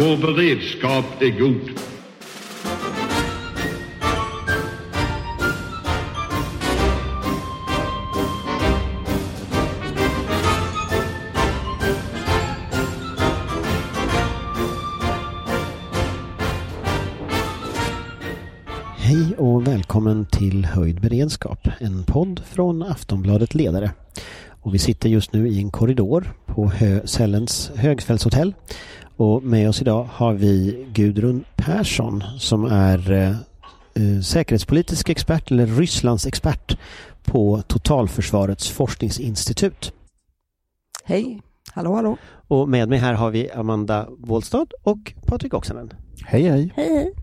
Vår beredskap är god. Hej och välkommen till Höjd beredskap, en podd från Aftonbladet Ledare. Och vi sitter just nu i en korridor på Hö Sällens högfältshotell. Och med oss idag har vi Gudrun Persson som är eh, eh, säkerhetspolitisk expert eller Rysslands expert på Totalförsvarets forskningsinstitut. Hej, hallå hallå. Och med mig här har vi Amanda Wåhlstad och Patrik Oksanen. Hej hej. Hej hej.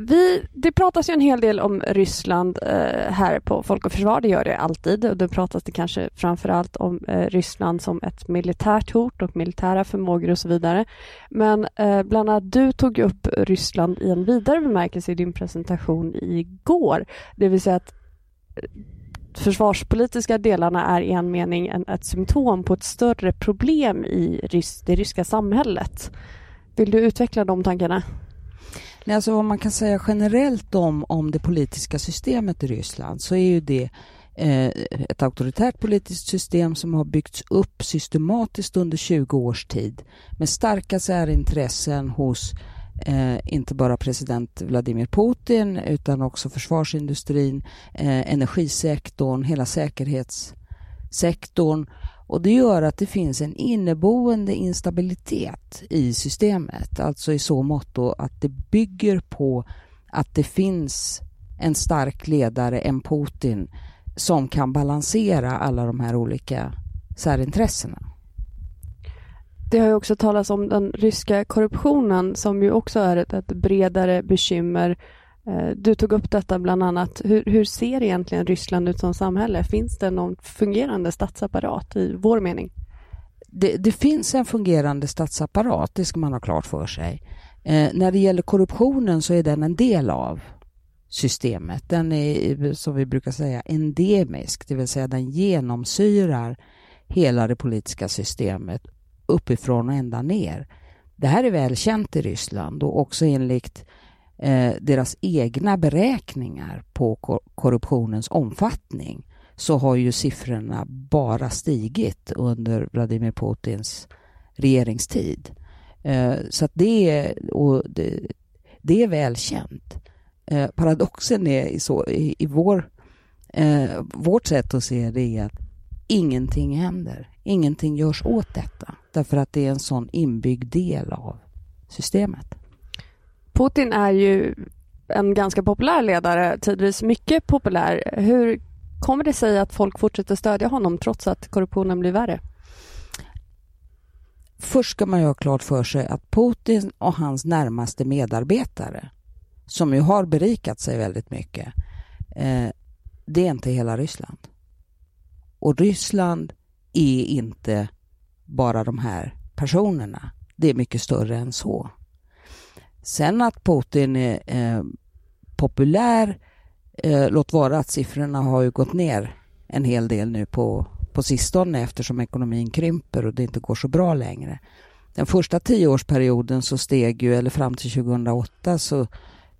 Vi, det pratas ju en hel del om Ryssland eh, här på Folk och Försvar, det gör det alltid. Och då pratas det kanske framförallt om eh, Ryssland som ett militärt hot och militära förmågor och så vidare. Men eh, bland annat du tog upp Ryssland i en vidare bemärkelse i din presentation igår. Det vill säga att eh, försvarspolitiska delarna är i en mening en, ett symptom på ett större problem i rys det ryska samhället. Vill du utveckla de tankarna? Men alltså vad man kan säga generellt om, om det politiska systemet i Ryssland så är ju det eh, ett auktoritärt politiskt system som har byggts upp systematiskt under 20 års tid med starka särintressen hos eh, inte bara president Vladimir Putin utan också försvarsindustrin, eh, energisektorn, hela säkerhetssektorn och det gör att det finns en inneboende instabilitet i systemet, alltså i så mått att det bygger på att det finns en stark ledare, en Putin, som kan balansera alla de här olika särintressena. Det har ju också talats om den ryska korruptionen som ju också är ett, ett bredare bekymmer Eh, Eh, du tog upp detta bland annat. Hur, hur, ser egentligen Ryssland ut som samhälle? Finns det någon fungerande statsapparat i vår mening? Det, det finns en fungerande statsapparat, det ska man ha klart för sig. Eh, när det gäller korruptionen så är den en del av systemet. Den är, som vi brukar säga, endemisk, det vill säga den genomsyrar hela det politiska systemet uppifrån och ända ner. Det här är väl känt i Ryssland och också enligt eh, deras egna beräkningar på kor korruptionens omfattning så har ju siffrorna bara stigit under Vladimir Putins regeringstid. Eh, så att det är, och det, det är välkänt. Eh, paradoxen är i, så, i, i vår, eh, vårt sätt att se det är att ingenting händer. Ingenting görs åt detta därför att det är en sån inbyggd del av systemet. Putin är ju en ganska populär ledare, tidvis mycket populär. Hur kommer det sig att folk fortsätter stödja honom trots att korruptionen blir värre? Först ska man ju ha klart för sig att Putin och hans närmaste medarbetare, som ju har berikat sig väldigt mycket, eh, det är inte hela Ryssland. Och Ryssland är inte bara de här personerna. Det är mycket större än så. Sen att Putin är eh, populär, eh, låt vara att siffrorna har ju gått ner en hel del nu på, på sistone eftersom ekonomin krymper och det inte går så bra längre. Den första tioårsperioden så steg ju, eller fram till 2008 så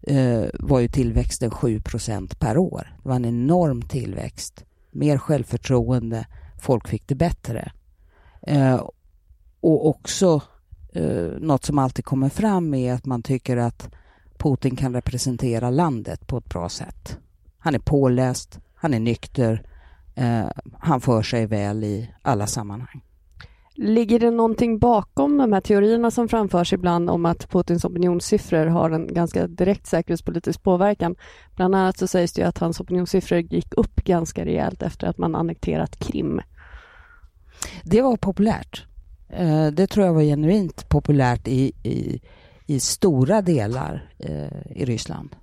eh, var ju tillväxten 7% per år. Det var en enorm tillväxt. Mer självförtroende, folk fick det bättre. Eh, och också eh, något som alltid kommer fram är att man tycker att Putin kan representera landet på ett bra sätt. Han är påläst, han är nykter, eh, han för sig väl i alla sammanhang. Ligger det någonting bakom de här teorierna som framförs ibland om att Putins opinionssiffror har en ganska direkt säkerhetspolitisk påverkan? Bland annat så sägs det att hans opinionssiffror gick upp ganska rejält efter att man annekterat Krim. Det var populärt. Eh, det tror jag var genuint populärt i, i, i stora delar eh, i Ryssland.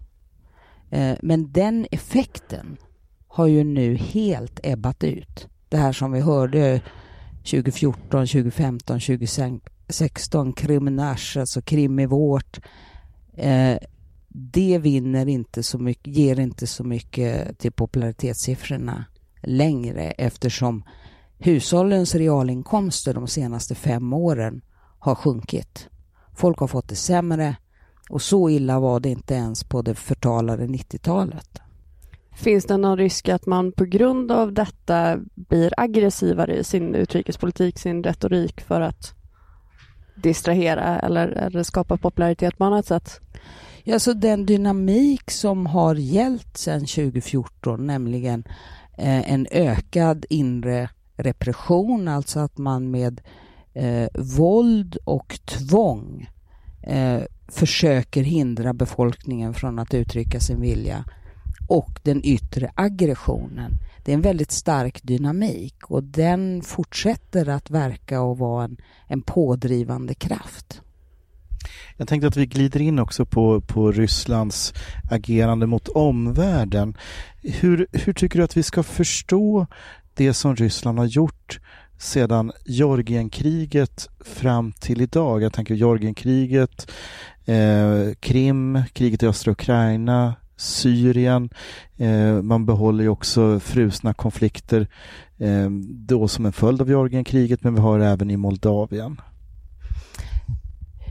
Eh, men den effekten har ju nu helt ebbat ut. Det här som vi hörde 2014, 2015, 2016, Krimnach, alltså Krim är vårt. Eh, det vinner inte så mycket, ger inte så mycket till popularitetssiffrorna längre eftersom hushållens realinkomster de senaste fem åren har sjunkit. Folk har fått det sämre och så illa var det inte ens på det förtalade 90-talet. Finns det någon risk att man på grund av detta blir aggressivare i sin utrikespolitik, sin retorik för att distrahera eller, eller skapa popularitet på annat sätt? Ja, så den dynamik som har gällt sedan 2014, nämligen eh, en ökad inre repression, alltså att man med eh, våld och tvång eh, försöker hindra befolkningen från att uttrycka sin vilja och den yttre aggressionen. Det är en väldigt stark dynamik och den fortsätter att verka och vara en, en pådrivande kraft. Jag tänkte att vi glider in också på, på Rysslands agerande mot omvärlden. Hur, hur tycker du att vi ska förstå det som Ryssland har gjort sedan Georgienkriget fram till idag? Jag tänker Georgienkriget, eh, Krim, kriget i östra Ukraina, Syrien. Eh, man behåller ju också frusna konflikter eh, då som en följd av Georgienkriget, men vi har det även i Moldavien.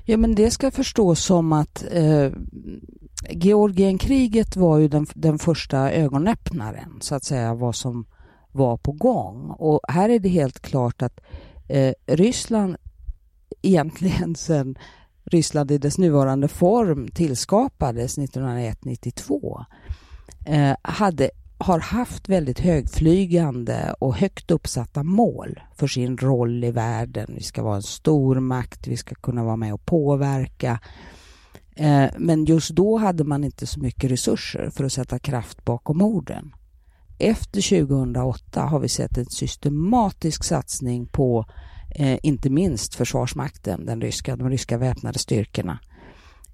Ja, men det ska förstås som att eh, Georgienkriget var ju den, den första ögonöppnaren, så att säga, vad som var på gång. Och här är det helt klart att eh, Ryssland egentligen sedan Ryssland i dess nuvarande form tillskapades 1991-92 eh, hade, har haft väldigt högflygande och högt uppsatta mål för sin roll i världen. Vi ska vara en stor makt, vi ska kunna vara med och påverka. Eh, men just då hade man inte så mycket resurser för att sätta kraft bakom orden. Efter 2008 har vi sett en systematisk satsning på eh, inte minst Försvarsmakten, den ryska, de ryska väpnade styrkorna.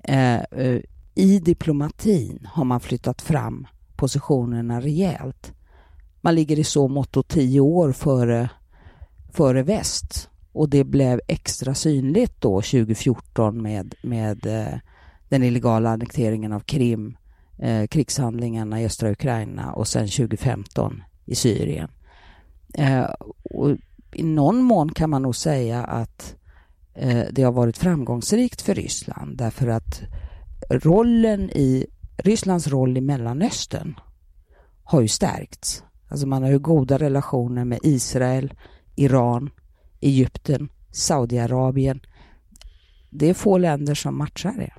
Eh, eh I diplomatin har man flyttat fram positionerna rejält. Man ligger i så mått tio år före, före väst och det blev extra synligt då 2014 med, med eh, den illegala annekteringen av Krim, eh, krigshandlingarna i östra Ukraina och sen 2015 i Syrien. Eh, och i någon mån kan man nog säga att eh, det har varit framgångsrikt för Ryssland därför att rollen i Rysslands roll i Mellanöstern har ju stärkts. Alltså man har ju goda relationer med Israel, Iran, Egypten, Saudiarabien. Det är få länder som matchar det.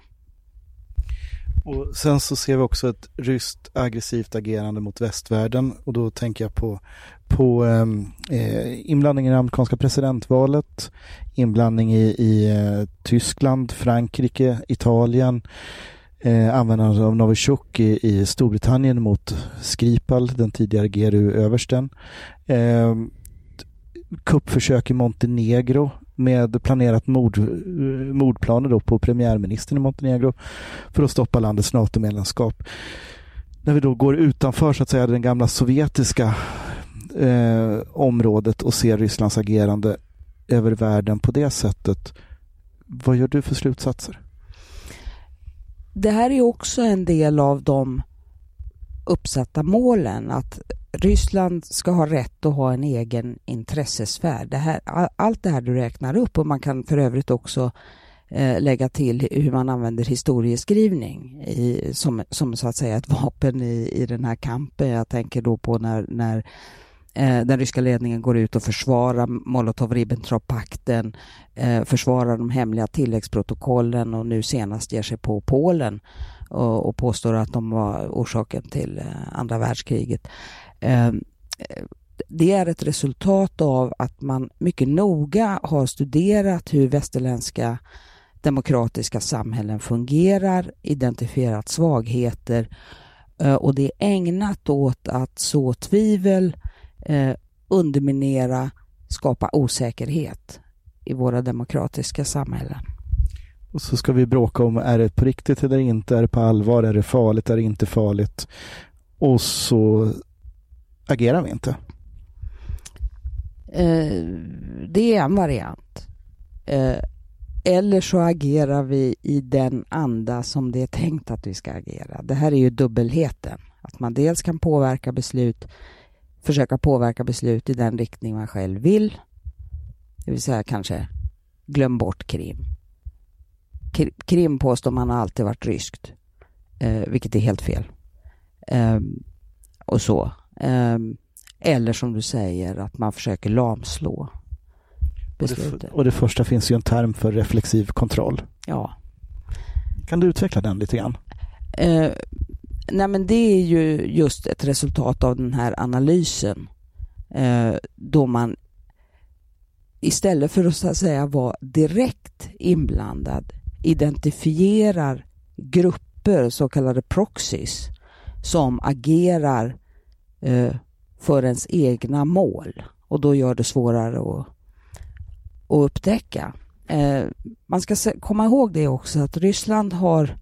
Och sen så ser vi också ett ryskt aggressivt agerande mot västvärlden och då tänker jag på, på ehm, eh, inblandning i det amerikanska presidentvalet, inblandning i, i eh, Tyskland, Frankrike, Italien, eh, användandet av Novichok i, i Storbritannien mot Skripal, den tidigare GRU-översten. Eh, kuppförsök i Montenegro med planerat mord, eh, mordplaner då på premiärministern i Montenegro för att stoppa landets NATO-medlemskap. När vi då går utanför så att säga den gamla sovjetiska eh, området och ser Rysslands agerande över världen på det sättet. Vad gör du för slutsatser? Det här är också en del av de uppsatta målen att Ryssland ska ha rätt att ha en egen intressesfär. Det här, allt det här du räknar upp och man kan för övrigt också eh, lägga till hur man använder historieskrivning i, som, som så att säga ett vapen i, i den här kampen. Jag tänker då på när, när eh, den ryska ledningen går ut och försvarar Molotov-Ribbentrop-pakten, eh, försvarar de hemliga tilläggsprotokollen och nu senast ger sig på Polen och, och påstår att de var orsaken till eh, andra världskriget. Ehm, det är ett resultat av att man mycket noga har studerat hur västerländska demokratiska samhällen fungerar, identifierat svagheter eh, och det är ägnat åt att så tvivel, eh, underminera, skapa osäkerhet i våra demokratiska samhällen. Och så ska vi bråka om, är det på riktigt eller inte? Är det på allvar? Är det farligt? Är det inte farligt? Och så agerar vi inte? Eh, det är en variant. Eh, eller så agerar vi i den anda som det är tänkt att vi ska agera. Det här är ju dubbelheten. Att man dels kan påverka beslut, försöka påverka beslut i den riktning man själv vill. Det vill säga kanske glöm bort Krim. Krim påstår man har alltid varit ryskt, eh, vilket är helt fel. Eh, och så. Eh, eller som du säger, att man försöker lamslå beslutet. Och det, och det första finns ju en term för reflexiv kontroll. Ja. Kan du utveckla den lite grann? Eh, nej men det är ju just ett resultat av den här analysen eh, då man istället för att, så att säga vara direkt inblandad identifierar grupper, så kallade proxies, som agerar eh, för ens egna mål och då gör det svårare att, att upptäcka. Eh, man ska komma ihåg det också att Ryssland har,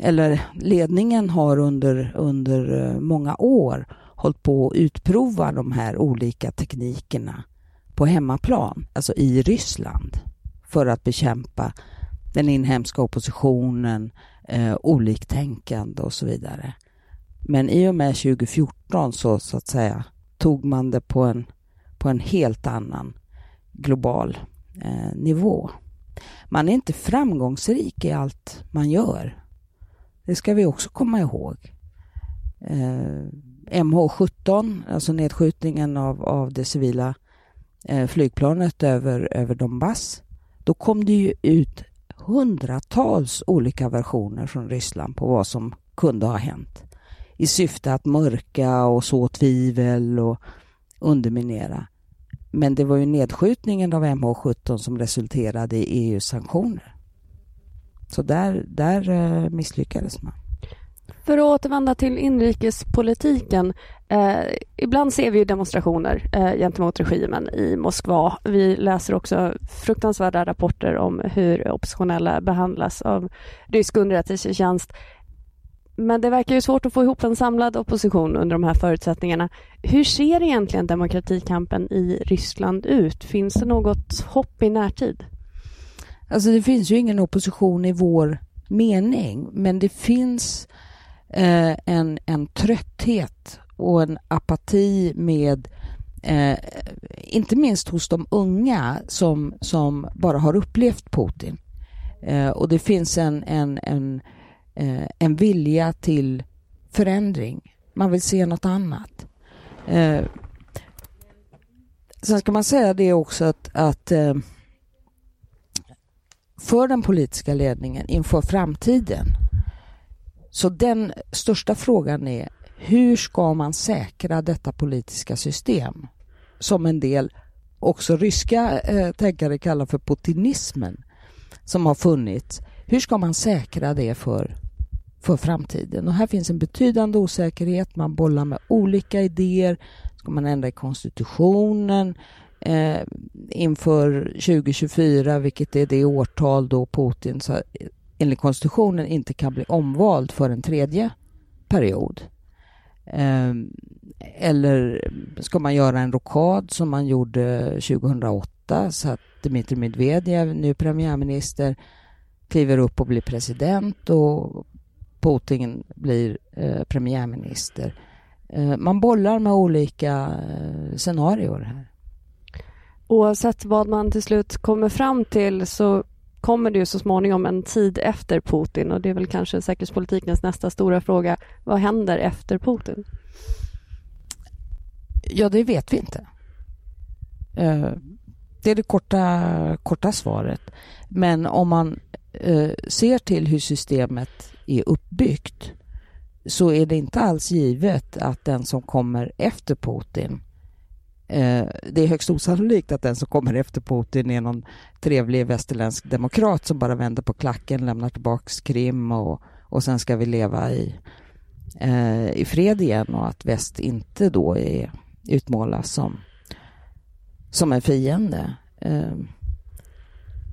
eller ledningen har under, under eh, många år hållit på att utprova de här olika teknikerna på hemmaplan, alltså i Ryssland, för att bekämpa den inhemska oppositionen, eh, oliktänkande och så vidare. Men i och med 2014 så, så att säga tog man det på en, på en helt annan global eh, nivå. Man är inte framgångsrik i allt man gör. Det ska vi också komma ihåg. Eh, MH17, alltså nedskjutningen av, av det civila eh, flygplanet över, över Donbass, då kom det ju ut hundratals olika versioner från Ryssland på vad som kunde ha hänt i syfte att mörka och så tvivel och underminera. Men det var ju nedskjutningen av MH17 som resulterade i EUs sanktioner. Så där, där eh, misslyckades man. För att återvända till inrikespolitiken. Eh, ibland ser vi demonstrationer eh, gentemot regimen i Moskva. Vi läser också fruktansvärda rapporter om hur oppositionella behandlas av rysk underrättelsetjänst. Men det verkar ju svårt att få ihop en samlad opposition under de här förutsättningarna. Hur ser egentligen demokratikampen i Ryssland ut? Finns det något hopp i närtid? Alltså det finns ju ingen opposition i vår mening, men det finns eh, en, en trötthet och en apati med eh, inte minst hos de unga som, som bara har upplevt Putin. Eh, och det finns en, en, en, eh, en vilja till förändring. Man vill se något annat. Eh, sen ska man säga det också att, att eh, för den politiska ledningen inför framtiden så den största frågan är hur ska man säkra detta politiska system som en del också ryska eh, tänkare kallar för putinismen som har funnits. Hur ska man säkra det för, för framtiden? Och här finns en betydande osäkerhet. Man bollar med olika idéer. Ska man ändra i konstitutionen eh, inför 2024, vilket är det årtal då Putin så enligt konstitutionen inte kan bli omvald för en tredje period. Ehm, eller ska man göra en rokad som man gjorde 2008 så att Dmitrij Medvedev, nu premiärminister, kliver upp och blir president och Putin blir eh, premiärminister. Eh, man bollar med olika eh, scenarier här. Oavsett vad man till slut kommer fram till så kommer det ju så småningom en tid efter Putin och det är väl kanske säkerhetspolitikens nästa stora fråga. Vad händer efter Putin? Ja, det vet vi inte. Eh, det är det korta, korta svaret. Men om man eh, ser till hur systemet är uppbyggt så är det inte alls givet att den som kommer efter Putin Eh, Eh, det är högst osannolikt att den som kommer efter Putin är någon trevlig västerländsk demokrat som bara vänder på klacken, lämnar tillbaks Krim och, och sen ska vi leva i, eh, i fred igen och att väst inte då är, utmålas som, som en fiende. Eh,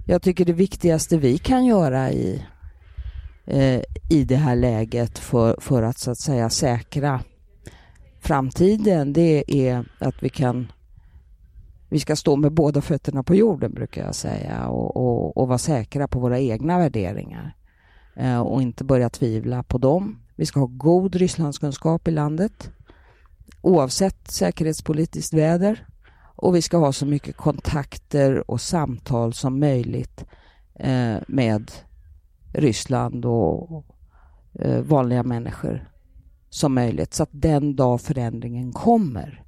jag tycker det viktigaste vi kan göra i, eh, i det här läget för, för att så att säga säkra framtiden det är att vi kan vi ska stå med båda fötterna på jorden brukar jag säga och, och, och vara säkra på våra egna värderingar eh, och inte börja tvivla på dem. Vi ska ha god Rysslandskunskap i landet oavsett säkerhetspolitiskt väder och vi ska ha så mycket kontakter och samtal som möjligt eh, med Ryssland och eh, vanliga människor som möjligt. Så att den dag förändringen kommer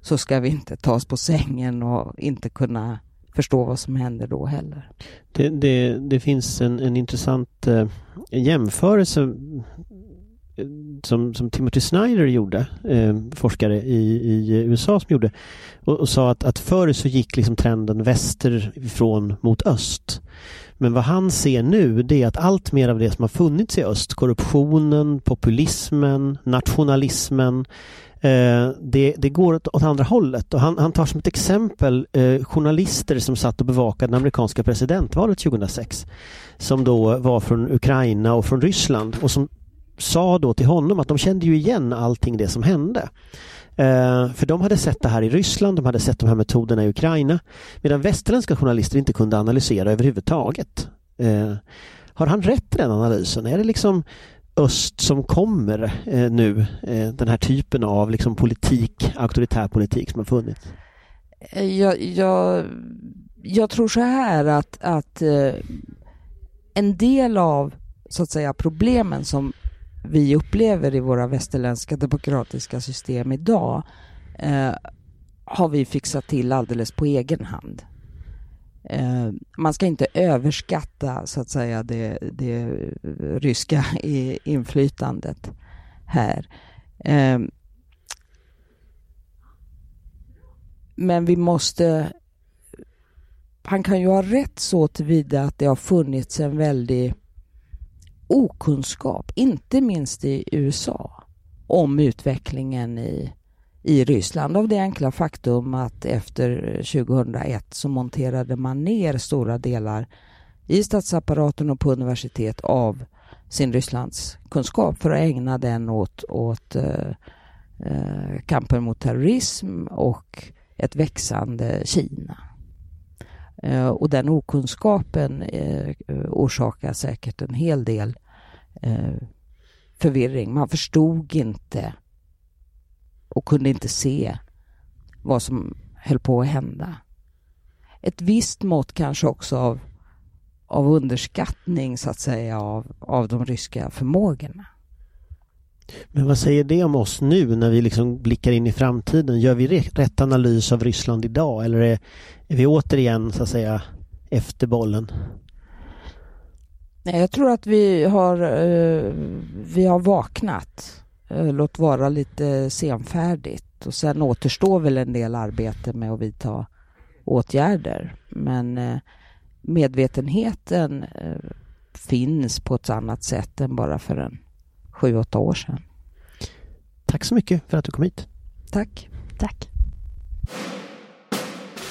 så ska vi inte ta oss på sängen och inte kunna förstå vad som händer då heller. Det, det, det finns en, en intressant eh, jämförelse eh, som, som Timothy Snyder gjorde, eh, forskare i, i USA som gjorde och, och, sa att, att förr så gick liksom trenden västerifrån mot öst. Men vad han ser nu det är att allt mer av det som har funnits i öst, korruptionen, populismen, nationalismen, eh, det, det, går åt, åt, andra hållet. Och han, han tar som ett exempel eh, journalister som satt och bevakade det amerikanska presidentvalet 2006. Som då var från Ukraina och från Ryssland och som sa då till honom att de kände ju igen allting det som hände. Eh, för de hade sett det här i Ryssland, de hade sett de här metoderna i Ukraina. Medan västerländska journalister inte kunde analysera överhuvudtaget. Eh, har han rätt i den analysen? Är det liksom öst som kommer eh, nu, eh, den här typen av liksom politik, auktoritär politik som har funnits? Eh, jag, jag, jag tror så här att, att eh, en del av så att säga problemen som vi upplever i våra västerländska demokratiska system idag eh, har vi fixat till alldeles på egen hand. Eh, man ska inte överskatta så att säga det, det ryska inflytandet här. Eh, men vi måste... Han kan ju ha rätt så tillvida att det har funnits en väldig okunskap, inte minst i USA, om utvecklingen i, i Ryssland av det enkla faktum att efter 2001 så monterade man ner stora delar i statsapparaten och på universitet av sin Rysslands kunskap för att ägna den åt, åt eh, eh, kampen mot terrorism och ett växande Kina. Eh, och den okunskapen eh, orsakar säkert en hel del eh, förvirring. Man förstod inte och kunde inte se vad som höll på att hända. Ett visst mått kanske också av, av underskattning så att säga av, av de ryska förmågorna. Men vad säger det om oss nu när vi liksom blickar in i framtiden? Gör vi rätt analys av Ryssland idag eller är, är vi återigen så att säga efter bollen? Nej, jag tror att vi har, eh, vi har vaknat. Eh, låt vara lite senfärdigt. Och sen återstår väl en del arbete med att vidta åtgärder. Men eh, medvetenheten finns på ett annat sätt än bara för en sju, åtta år sedan. Tack så mycket för att du kom hit. Tack. Tack.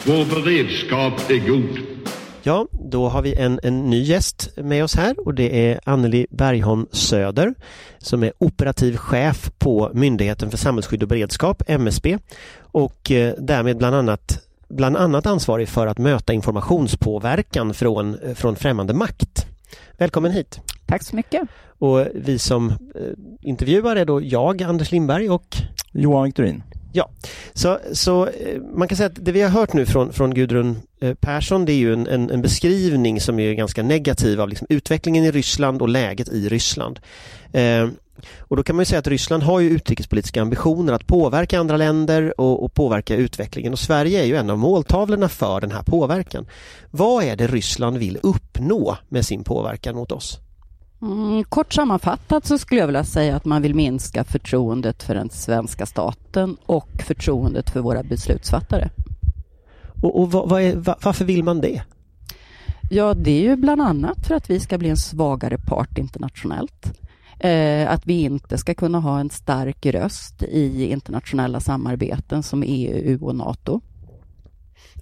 Vår beredskap är god. Ja, då har vi en, en ny gäst med oss här och det är Anneli Bergholm Söder som är operativ chef på Myndigheten för samhällsskydd och beredskap, MSB, och eh, därmed bland annat bland annat ansvarig för att möta informationspåverkan från, eh, från främmande makt. Välkommen hit! Tack så mycket! Och vi som eh, intervjuar är då jag, Anders Lindberg och Johan Victorin. Ja, så, så man kan säga att det vi har hört nu från, från Gudrun Eh, Persson det är ju en, en, en beskrivning som är ganska negativ av liksom utvecklingen i Ryssland och läget i Ryssland. Eh, och då kan man ju säga att Ryssland har ju utrikespolitiska ambitioner att påverka andra länder och, och, påverka utvecklingen och Sverige är ju en av måltavlorna för den här påverkan. Vad är det Ryssland vill uppnå med sin påverkan mot oss? Mm, kort sammanfattat så skulle jag vilja säga att man vill minska förtroendet för den svenska staten och förtroendet för våra beslutsfattare. Och, och vad, vad är, varför vill man det? Ja, det är ju bland annat för att vi ska bli en svagare part internationellt. Eh, att vi inte ska kunna ha en stark röst i internationella samarbeten som EU och NATO.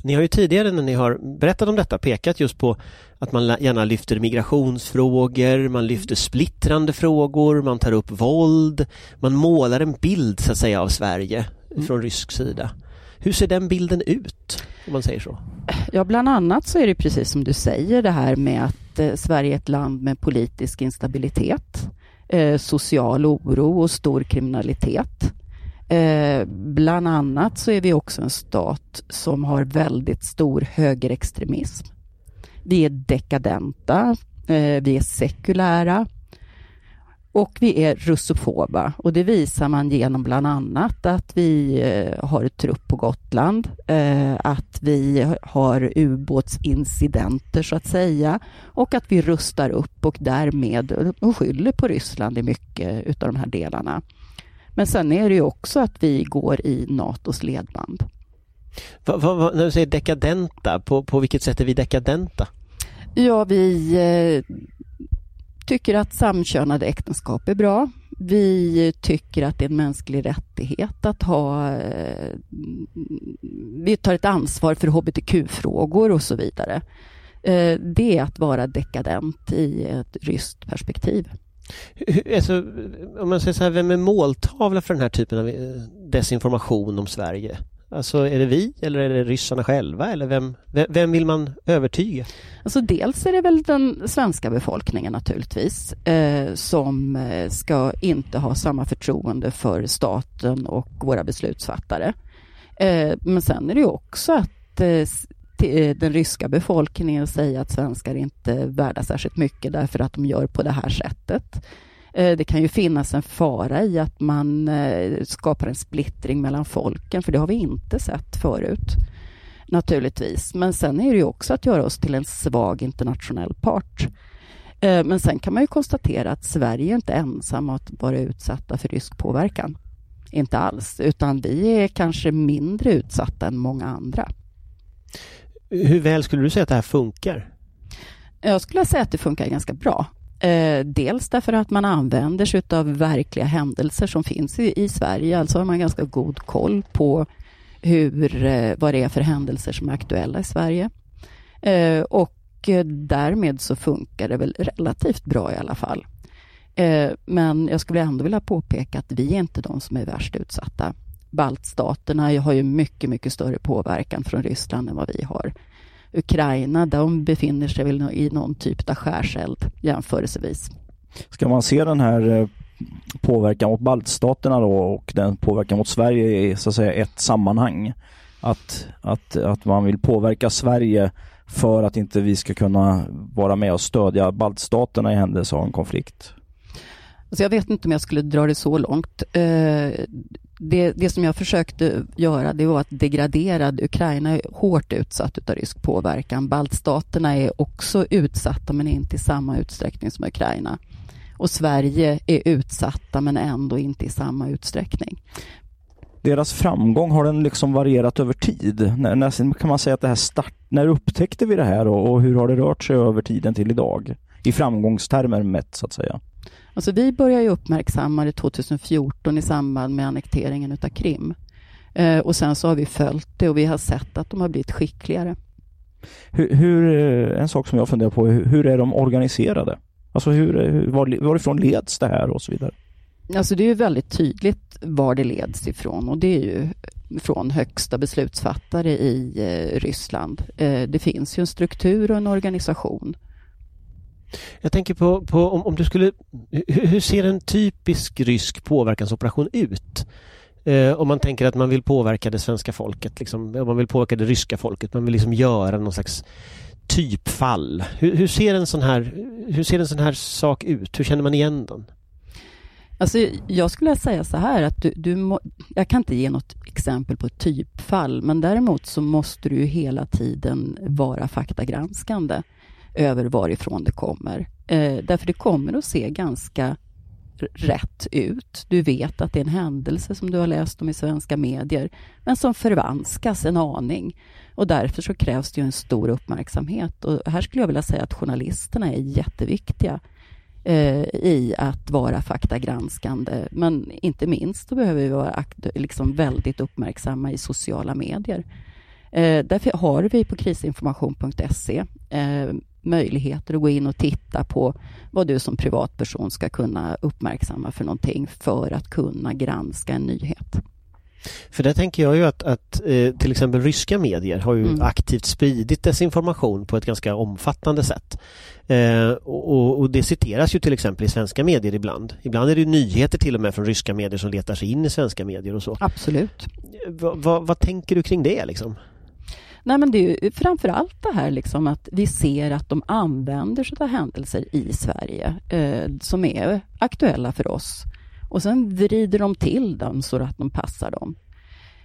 Ni har ju tidigare när ni har berättat om detta pekat just på att man gärna lyfter migrationsfrågor, man lyfter splittrande frågor, man tar upp våld, man målar en bild så att säga av Sverige mm. från rysk sida. Hur ser den bilden ut, om man säger så? Ja, bland annat så är det precis som du säger det här med att eh, Sverige är ett land med politisk instabilitet, eh, social oro och stor kriminalitet. Eh, bland annat så är vi också en stat som har väldigt stor högerextremism. Vi är dekadenta, eh, vi är sekulära och vi är russofoba och det visar man genom bland annat att vi eh, har ett trupp på Gotland, eh, att vi har ubåtsincidenter så att säga och att vi rustar upp och därmed och skyller på Ryssland i mycket utav de här delarna. Men sen är det ju också att vi går i NATOs ledband. Va, va, va, när du säger dekadenta, på, på vilket sätt är vi dekadenta? Ja, vi eh, tycker att samkönade äktenskap är bra. Vi tycker att det är en mänsklig rättighet att ha... Eh, vi tar ett ansvar för hbtq-frågor och så vidare. Eh, det är att vara dekadent i ett ryskt perspektiv. Alltså, om man säger så här, vem är måltavla för den här typen av eh, desinformation om Sverige? Alltså är det vi eller är det ryssarna själva eller vem, vem vill man övertyga? Alltså dels är det väl den svenska befolkningen naturligtvis eh, som eh, ska inte ha samma förtroende för staten och våra beslutsfattare. Eh, men sen är det ju också att eh, eh, den ryska befolkningen säger att svenskar inte är värda särskilt mycket därför att de gör på det här sättet. Eh, det kan ju finnas en fara i att man eh, skapar en splittring mellan folken, för det har vi inte sett förut. Naturligtvis. Men sen är det ju också att göra oss till en svag internationell part. Eh, men sen kan man ju konstatera att Sverige är inte ensam att vara utsatta för rysk påverkan. Inte alls, utan vi är kanske mindre utsatta än många andra. Hur väl skulle du säga att det här funkar? Jag skulle säga att det funkar ganska bra. Eh, dels därför att man använder sig av verkliga händelser som finns i, i Sverige. Alltså har man ganska god koll på hur, eh, vad det är för händelser som är aktuella i Sverige. Eh, och eh, därmed så funkar det väl relativt bra i alla fall. Eh, men jag skulle ändå vilja påpeka att vi är inte de som är värst utsatta. Baltstaterna har ju mycket, mycket större påverkan från Ryssland än vad vi har. Ukraina, de befinner sig väl i någon typ av skärseld jämförelsevis. Ska man se den här eh, påverkan mot baltstaterna då och den påverkan mot Sverige i så att säga ett sammanhang? Att, att, att man vill påverka Sverige för att inte vi ska kunna vara med och stödja baltstaterna i händelse av en konflikt? Alltså jag vet inte om jag skulle dra det så långt. Eh, det, det som jag försökte göra det var att degradera Ukraina är hårt utsatt av rysk påverkan. Baltstaterna är också utsatta men inte i samma utsträckning som Ukraina. Och Sverige är utsatta men ändå inte i samma utsträckning. Deras framgång, har den liksom varierat över tid? När, när kan man säga att det här start, när upptäckte vi det här och, och hur har det rört sig över tiden till idag? I framgångstermer mätt så att säga. Alltså vi började ju uppmärksamma det 2014 i samband med annekteringen utav Krim. Eh, och sen så har vi följt det och vi har sett att de har blivit skickligare. Hur, hur en sak som jag funderar på, hur, hur är de organiserade? Alltså hur, var, varifrån leds det här och så vidare? Alltså det är väldigt tydligt var det leds ifrån och det är ju från högsta beslutsfattare i eh, Ryssland. Eh, det finns ju en struktur och en organisation jag tänker på, på om, om, du skulle... Hur, hur, ser en typisk rysk påverkansoperation ut? Eh, om man tänker att man vill påverka det svenska folket, liksom, om man vill påverka det ryska folket, man vill liksom göra någon slags typfall. Hur, hur, ser en sån här, hur ser en sån här sak ut? Hur känner man igen den? Alltså, jag skulle säga så här att du, du må, jag kan inte ge något exempel på ett typfall, men däremot så måste du hela tiden vara faktagranskande över varifrån det kommer. Eh, därför det kommer att se ganska rätt ut. Du vet att det är en händelse som du har läst om i svenska medier, men som förvanskas en aning. Och därför så krävs det ju en stor uppmärksamhet. Och här skulle jag vilja säga att journalisterna är jätteviktiga eh, i att vara faktagranskande. Men inte minst så behöver vi vara liksom väldigt uppmärksamma i sociala medier. Eh, därför har vi på krisinformation.se eh, möjligheter att gå in och titta på vad du som privatperson ska kunna uppmärksamma för någonting för att kunna granska en nyhet. För där tänker jag ju att, att eh, till exempel ryska medier har ju Mm. aktivt spridit desinformation på ett ganska omfattande sätt. Eh, och, och det citeras ju till exempel i svenska medier ibland. Ibland är det nyheter till och med från ryska medier som letar sig in i svenska medier och så. Absolut. Va, va, vad tänker du kring det liksom? Nej, men det är ju framför allt det här liksom att vi ser att de använder sig av händelser i Sverige eh, som är aktuella för oss. Och sen vrider de till dem så att de passar dem.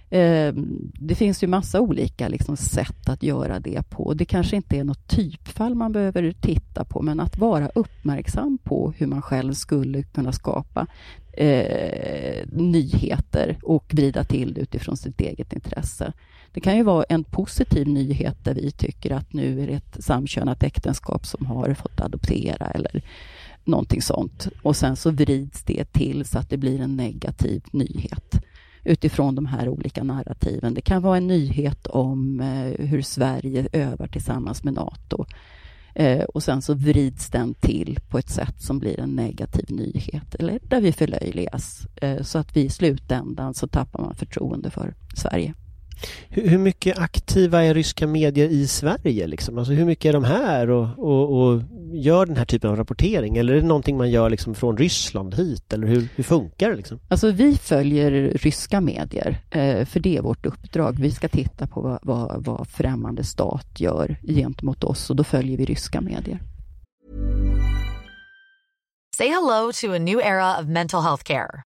Eh, det finns ju massa olika liksom, sätt att göra det på. Det kanske inte är något typfall man behöver titta på, men att vara uppmärksam på hur man själv skulle kunna skapa eh, nyheter och vrida till det utifrån sitt eget intresse. Det kan ju vara en positiv nyhet där vi tycker att nu är det ett samkönat äktenskap som har fått adoptera eller någonting sånt. Och sen så vrids det till så att det blir en negativ nyhet utifrån de här olika narrativen. Det kan vara en nyhet om eh, hur Sverige övar tillsammans med Nato. Eh, och sen så vrids den till på ett sätt som blir en negativ nyhet eller där vi förlöjligas. Eh, så att vi i slutändan så tappar man förtroende för Sverige. Hur, mycket aktiva är ryska medier i Sverige? Liksom? Alltså hur mycket är de här och, och, och gör den här typen av rapportering? Eller är det någonting man gör liksom från Ryssland hit? Eller hur, hur funkar det? Liksom? Alltså vi följer ryska medier, eh, för det är vårt uppdrag. Vi ska titta på vad, vad, vad främmande stat gör gentemot oss och då följer vi ryska medier. Say hello to a new era of mental health care.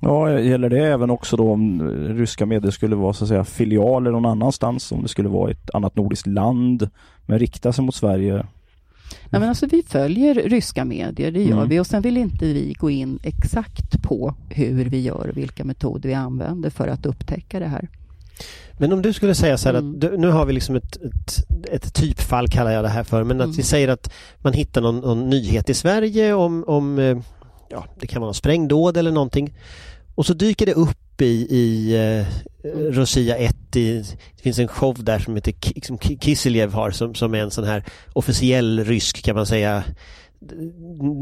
Ja, gäller det även också då om ryska medier skulle vara så att säga filialer någon annanstans? Om det skulle vara ett annat nordiskt land men rikta sig mot Sverige? Nej, men alltså, vi följer ryska medier, det gör Mm. vi. Och sen vill inte vi gå in exakt på hur vi gör och vilka metoder vi använder för att upptäcka det här. Men om du skulle säga så här Mm. att du, nu har vi liksom ett, ett, ett typfall kallar jag det här för, men att Mm. vi säger att man hittar någon, någon nyhet i Sverige om, om eh, ja, det kan vara någon sprängdåd eller någonting och så dyker det upp i, i eh, Rosia 1 i, det finns en show där som heter som Ki- Kiseljev har som, som är en sån här officiell rysk kan man säga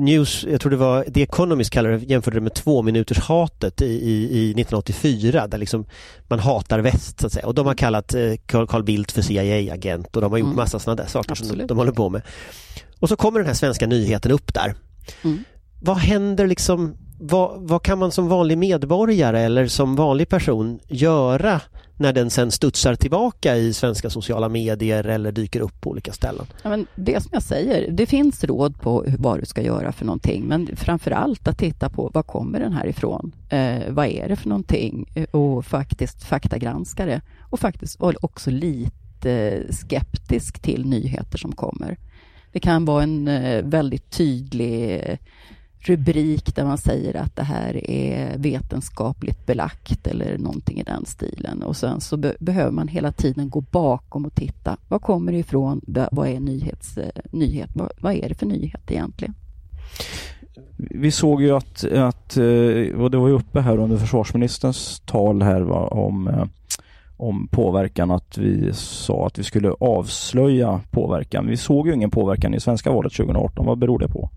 News, jag tror det var The Economist kallade det, jämförde det med två minuters hatet i, i, i 1984 där liksom man hatar väst så att säga och de har kallat eh, Carl, Bildt för CIA-agent och de har gjort Mm. massa sådana där saker som de, Absolut. de håller på med. Och så kommer den här svenska nyheten upp där. Mm. Vad händer liksom, vad, vad kan man som vanlig medborgare eller som vanlig person göra när den sen studsar tillbaka i svenska sociala medier eller dyker upp på olika ställen? Ja, men det som jag säger, det finns råd på vad du ska göra för någonting, men framför allt att titta på var kommer den här ifrån? Eh, vad är det för någonting? Eh, och faktiskt faktagranska det. Och faktiskt vara också lite skeptisk till nyheter som kommer. Det kan vara en eh, väldigt tydlig eh, rubrik där man säger att det här är vetenskapligt belagt eller någonting i den stilen. Och sen så be- behöver man hela tiden gå bakom och titta. Var kommer det ifrån? Vad är nyhets, eh, nyhet? Vad, vad är det för nyhet egentligen? Vi såg ju att, att eh, och det var ju uppe här under försvarsministerns tal här va, om, eh, om påverkan att vi sa att vi skulle avslöja påverkan. Vi såg ju ingen påverkan i svenska valet 2018. Vad beror det på?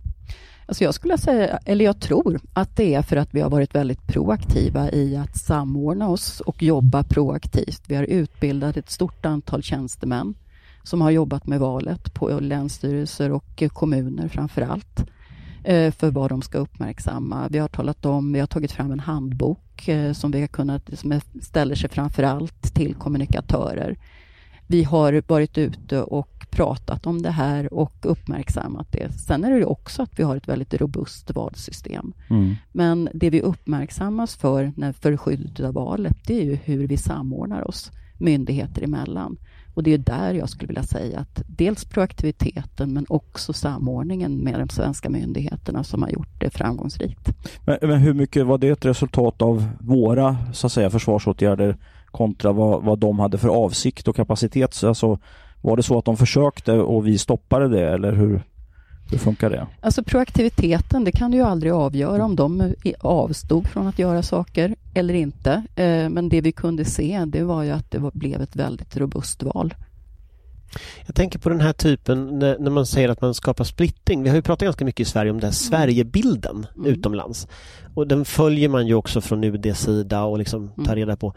Alltså jag skulle säga, eller jag tror att det är för att vi har varit väldigt proaktiva i att samordna oss och jobba proaktivt. Vi har utbildat ett stort antal tjänstemän som har jobbat med valet på länsstyrelser och kommuner framför allt eh, för vad de ska uppmärksamma. Vi har talat om, vi har tagit fram en handbok eh, som vi har kunnat, som ställer sig framför allt till kommunikatörer vi har varit ute och pratat om det här och uppmärksammat det. Sen är det också att vi har ett väldigt robust valsystem. Mm. Men det vi uppmärksammas för när, för skyddet av valet, det är ju hur vi samordnar oss myndigheter emellan. Och det är där jag skulle vilja säga att dels proaktiviteten men också samordningen med de svenska myndigheterna som har gjort det framgångsrikt. Men, men hur mycket var det ett resultat av våra så att säga, försvarsåtgärder kontra vad, vad de hade för avsikt och kapacitet? Alltså, var det så att de försökte och vi stoppade det eller hur, hur funkar det? Alltså proaktiviteten, det kan du ju aldrig avgöra om de avstod från att göra saker eller inte. Eh, men det vi kunde se, det var ju att det blev ett väldigt robust val. Jag tänker på den här typen när, man säger att man skapar splittring. Vi har ju pratat ganska mycket i Sverige om den här Sverigebilden Mm. utomlands. Och den följer man ju också från UDs sida och liksom tar Mm. reda på.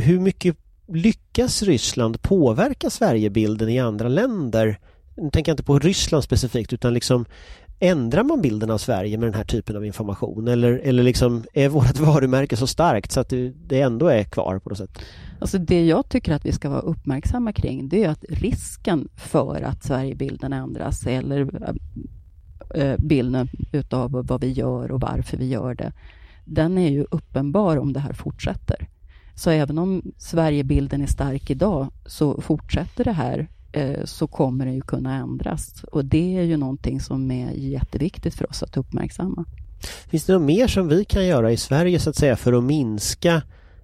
Hur mycket lyckas Ryssland påverka Sverigebilden i andra länder? Nu tänker jag inte på Ryssland specifikt utan liksom Ändrar man bilden av Sverige med den här typen av information eller, eller liksom är vårt varumärke så starkt så att det, ändå är kvar på något sätt? Alltså det jag tycker att vi ska vara uppmärksamma kring det är att risken för att Sverigebilden ändras eller eh, eh, bilden utav vad vi gör och varför vi gör det, den är ju uppenbar om det här fortsätter. Så även om Sverigebilden är stark idag så fortsätter det här eh, så kommer det ju kunna ändras. Och det är ju någonting som är jätteviktigt för oss att uppmärksamma. Finns det något mer som vi kan göra i Sverige så att säga för att minska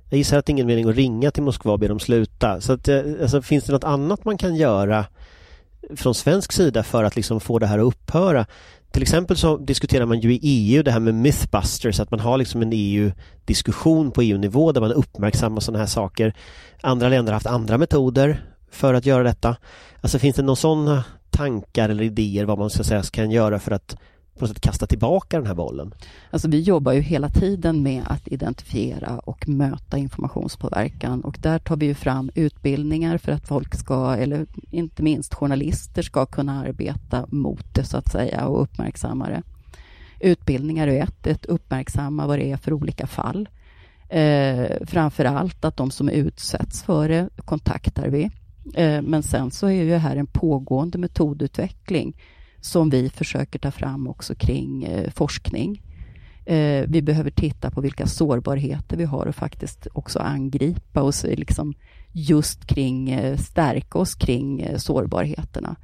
jag gissar att det är ingen mening att ringa till Moskva och be dem sluta. Så att, eh, alltså, finns det något annat man kan göra från svensk sida för att liksom få det här att upphöra? Till exempel så diskuterar man ju i EU det här med mythbusters, att man har liksom en EU-diskussion på EU-nivå där man uppmärksammar sådana här saker. Andra länder har haft andra metoder för att göra detta. Alltså finns det några sådana tankar eller idéer vad man ska säga kan göra för att på något sätt kasta tillbaka den här bollen? Alltså vi jobbar ju hela tiden med att identifiera och möta informationspåverkan och där tar vi ju fram utbildningar för att folk ska, eller inte minst journalister ska kunna arbeta mot det så att säga och uppmärksamma det. Utbildningar är ett, ett uppmärksamma vad det är för olika fall. Eh, framför allt att de som utsätts för det kontaktar vi. Eh, men sen så är ju det här en pågående metodutveckling som vi försöker ta fram också kring eh, forskning. Eh, vi behöver titta på vilka sårbarheter vi har och faktiskt också angripa oss eh, liksom just kring, eh, stärka oss kring eh, sårbarheterna.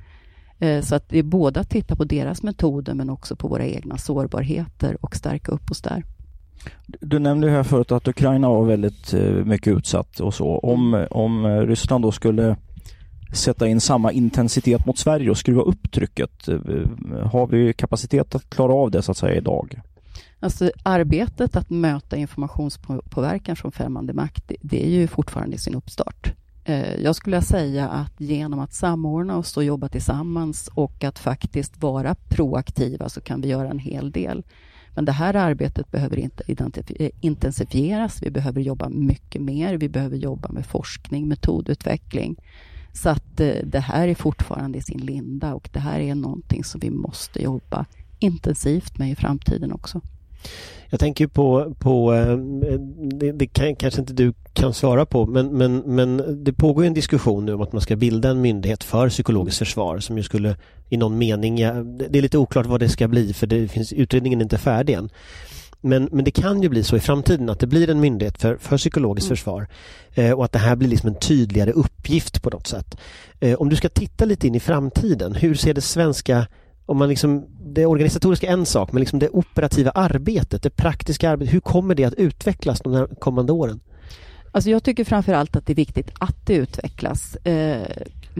Eh, så att det är både att titta på deras metoder men också på våra egna sårbarheter och stärka upp oss där. Du nämnde här förut att Ukraina var väldigt eh, mycket utsatt och så. Om, om eh, Ryssland då skulle sätta in samma intensitet mot Sverige och skruva upp trycket, eh, har vi kapacitet att klara av det så att säga idag? Alltså arbetet att möta informationspåverkan från främmande makt, det, är ju fortfarande i sin uppstart. Eh, jag skulle säga att genom att samordna oss och jobba tillsammans och att faktiskt vara proaktiva så kan vi göra en hel del. Men det här arbetet behöver inte eh, intensifieras. Vi behöver jobba mycket mer. Vi behöver jobba med forskning, metodutveckling. Så att eh, det här är fortfarande i sin linda och det här är någonting som vi måste jobba intensivt med i framtiden också. Jag tänker på, på eh, det, det kan, kanske inte du kan svara på, men, men, men det pågår en diskussion nu om att man ska bilda en myndighet för psykologiskt försvar som ju skulle i någon mening, det det är lite oklart vad det ska bli för det finns, utredningen är inte färdig än. Men, men det kan ju bli så i framtiden att det blir en myndighet för, för psykologiskt Mm. försvar eh, och att det här blir liksom en tydligare uppgift på något sätt. Eh, om du ska titta lite in i framtiden, hur ser det svenska om man liksom, det organisatoriska är en sak, men liksom det operativa arbetet, det praktiska arbetet, hur kommer det att utvecklas de kommande åren? Alltså jag tycker framför allt att det är viktigt att det utvecklas. Eh,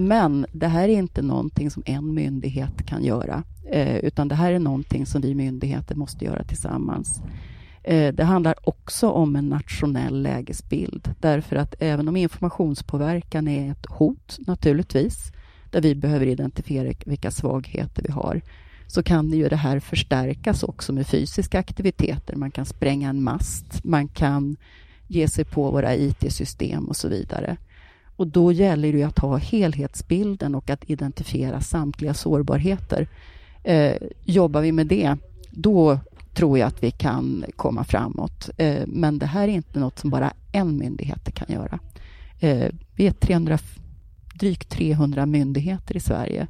men det här är inte någonting som en myndighet kan göra, eh, utan det här är någonting som vi myndigheter måste göra tillsammans. Eh, det handlar också om en nationell lägesbild, därför att även om informationspåverkan är ett hot, naturligtvis, där vi behöver identifiera vilka svagheter vi har, så kan det ju det här förstärkas också med fysiska aktiviteter. Man kan spränga en mast, man kan ge sig på våra IT-system och så vidare. Och då gäller det ju att ha helhetsbilden och att identifiera samtliga sårbarheter. Eh, jobbar vi med det, då tror jag att vi kan komma framåt. Eh, men det här är inte något som bara en myndighet kan göra. Eh, vi är 300, drygt 300 myndigheter i Sverige.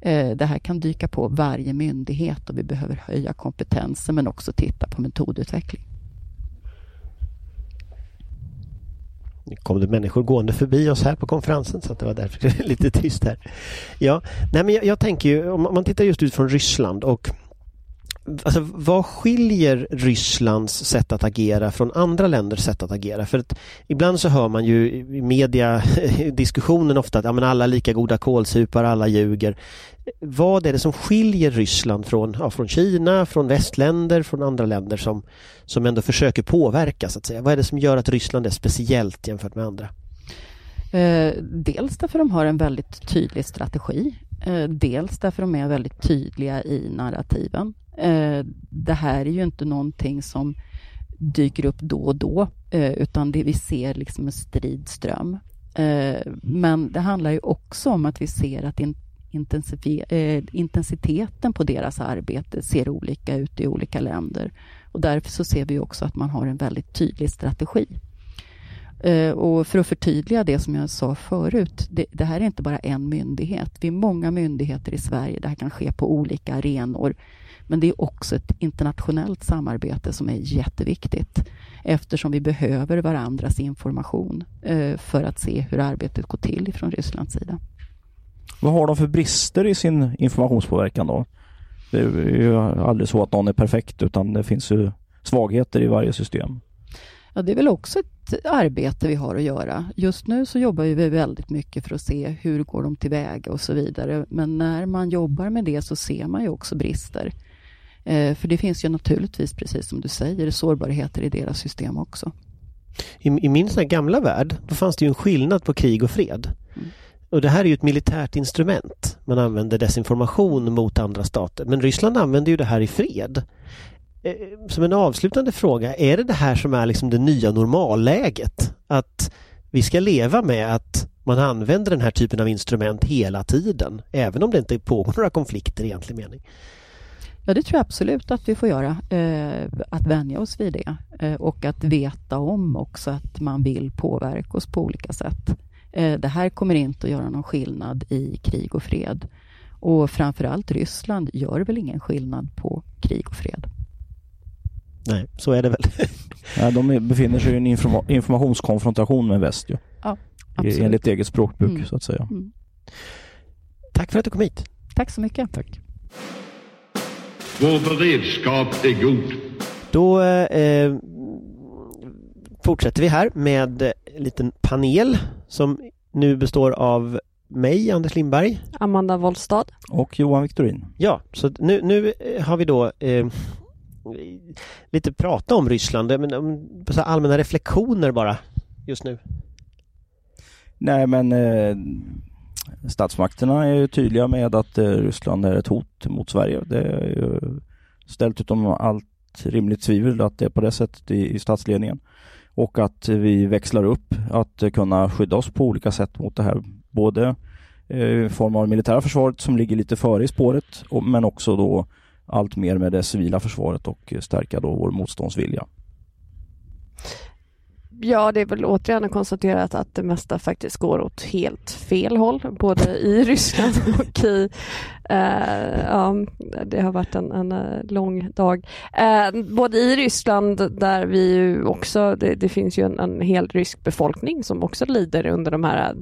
Eh, det här kan dyka på varje myndighet och vi behöver höja kompetensen men också titta på metodutveckling. Nu kom det människor gående förbi oss här på konferensen så det var därför det är lite tyst här. Ja, nej men jag, jag tänker ju om man tittar just ut från Ryssland och Alltså, vad skiljer Rysslands sätt att agera från andra länders sätt att agera? För att ibland så hör man ju i media diskussionen ofta att ja, men alla är lika goda kålsupar, alla ljuger. Vad är det som skiljer Ryssland från, ja, från Kina, från västländer, från andra länder som, som ändå försöker påverka så att säga? Vad är det som gör att Ryssland är speciellt jämfört med andra? Eh, dels därför de har en väldigt tydlig strategi. Eh, dels därför de är väldigt tydliga i narrativen. Eh, det här är ju inte någonting som dyker upp då och då, eh, utan det vi ser liksom en stridström. ström. men det handlar ju också om att vi ser att intensiteten på deras arbete ser olika ut i olika länder. Och därför så ser vi också att man har en väldigt tydlig strategi. Och för att förtydliga det som jag sa förut, det, det, här är inte bara en myndighet. Vi är många myndigheter i Sverige. Det här kan ske på olika arenor. Men det är också ett internationellt samarbete som är jätteviktigt eftersom vi behöver varandras information eh, för att se hur arbetet går till från Rysslands sida. Vad har de för brister i sin informationspåverkan då? Det är ju aldrig så att någon är perfekt utan det finns ju svagheter i varje system. Ja, det är väl också ett arbete vi har att göra. Just nu så jobbar vi väldigt mycket för att se hur går de tillväga och så vidare. Men när man jobbar med det så ser man ju också brister. Eh, för det finns ju naturligtvis, precis som du säger, sårbarheter i deras system också. I, i min sån gamla värld, då fanns det ju en skillnad på krig och fred. Mm. Och det här är ju ett militärt instrument. Man använder desinformation mot andra stater. Men Ryssland använder ju det här i fred. Eh, som en avslutande fråga, är det det här som är liksom det nya normalläget? Att vi ska leva med att man använder den här typen av instrument hela tiden, även om det inte pågår några konflikter i egentlig mening? Ja, det tror jag absolut att vi får göra. Eh, att vänja oss vid det eh, och att veta om också att man vill påverka oss på olika sätt. Eh, det här kommer inte att göra någon skillnad i krig och fred. Och framförallt Ryssland gör väl ingen skillnad på krig och fred. Nej, så är det väl. ja, de befinner sig i en informa informationskonfrontation med väst ju. Ja, absolut. Enligt eget språkbruk mm. så att säga. Mm. Tack för att du kom hit. Tack så mycket. Tack. Vår beredskap är god. Då eh, fortsätter vi här med en liten panel som nu består av mig, Anders Lindberg. Amanda Wollstad. Och Johan Viktorin. Ja, så nu, nu har vi då eh, lite prata om Ryssland, men om, så allmänna reflektioner bara just nu. Nej men eh, statsmakterna är tydliga med att eh, Ryssland är ett hot mot Sverige. Det är ju ställt utom allt rimligt tvivel att det är på det sättet i, i statsledningen. Och att vi växlar upp att kunna skydda oss på olika sätt mot det här. Både eh, i form av militära försvaret som ligger lite före i spåret men också då allt mer med det civila försvaret och stärka då vår motståndsvilja. Ja, det är väl återigen konstaterat att det mesta faktiskt går åt helt fel håll, både i Ryssland och i... Eh, ja, det har varit en, en eh, lång dag. Eh, både i Ryssland, där vi ju också... Det, det finns ju en, en, hel rysk befolkning som också lider under de här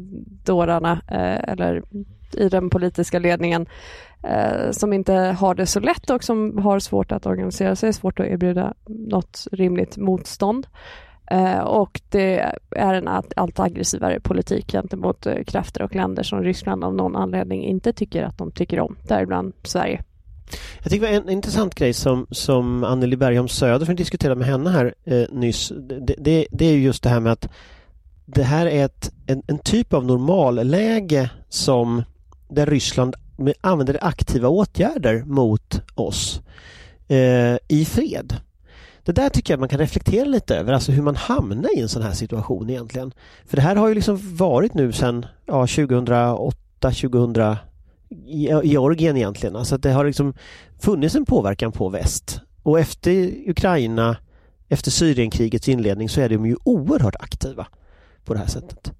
dårarna, eh, eller i den politiska ledningen, eh, som inte har det så lätt och som har svårt att organisera sig, svårt att erbjuda något rimligt motstånd. Eh, och det är en allt aggressivare politik gentemot eh, krafter och länder som Ryssland av någon anledning inte tycker att de tycker om, däribland Sverige. Jag tycker det var en intressant grej som, som Anneli Bergholm Söder, som att med henne här eh, nyss, det, det, det, är just det här med att det här är ett, en, en typ av normalläge som där Ryssland använder aktiva åtgärder mot oss eh, i fred. Det där tycker jag man kan reflektera lite över, alltså hur man hamnar i en sån här situation egentligen. För det här har ju liksom varit nu sedan ja, 2008, 2000 Georgien egentligen. Alltså att det har liksom funnits en påverkan på väst. Och efter Ukraina, efter Syrienkrigets inledning så är de ju oerhört aktiva på det här sättet.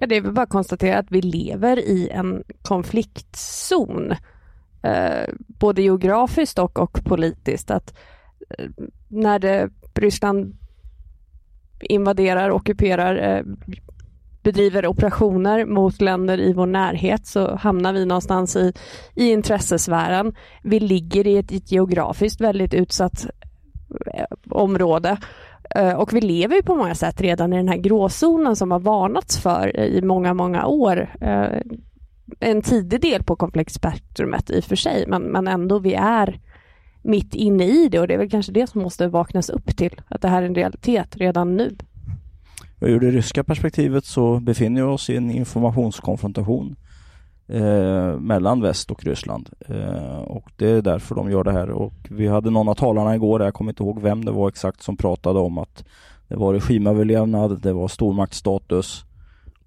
Ja, det är väl bara att konstatera att vi lever i en konfliktzon. Eh, både geografiskt och, och politiskt. Att Eh, när det, Ryssland invaderar, ockuperar, eh, bedriver operationer mot länder i vår närhet så hamnar vi någonstans i, i intressesfären. Vi ligger i ett, ett geografiskt väldigt utsatt eh, område och vi lever på många sätt redan i den här gråzonen som har varnats för i många, många år. En tidig del på konfliktspektrumet i och för sig, men, men ändå vi är mitt inne i det och det är väl kanske det som måste vaknas upp till, att det här är en realitet redan nu. Ur det ryska perspektivet så befinner vi oss i en informationskonfrontation eh, mellan väst och Ryssland. Eh, och det är därför de gör det här. Och vi hade någon av talarna igår, jag kommer inte ihåg vem det var exakt, som pratade om att det var regimöverlevnad, det var stormaktsstatus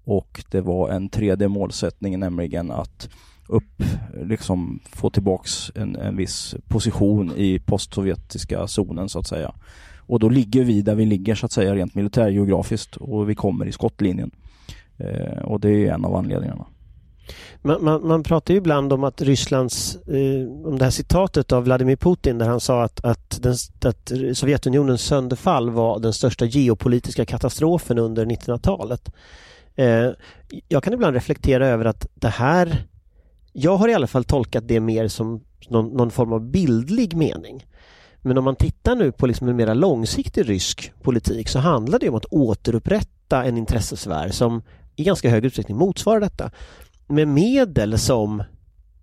och det var en tredje målsättning, nämligen att upp, liksom få tillbaks en, en viss position i postsovjetiska zonen så att säga. Och då ligger vi där vi ligger så att säga rent militärgeografiskt och vi kommer i skottlinjen. Eh, och det är en av anledningarna. Man, man, man pratar ju ibland om att Rysslands, eh, om det här citatet av Vladimir Putin där han sa att, att, den, att Sovjetunionens sönderfall var den största geopolitiska katastrofen under 1900-talet. Eh, jag kan ibland reflektera över att det här, jag har i alla fall tolkat det mer som någon, någon form av bildlig mening. Men om man tittar nu på liksom en mer långsiktig rysk politik så handlar det om att återupprätta en intressesfär som i ganska hög utsträckning motsvarar detta. Med medel som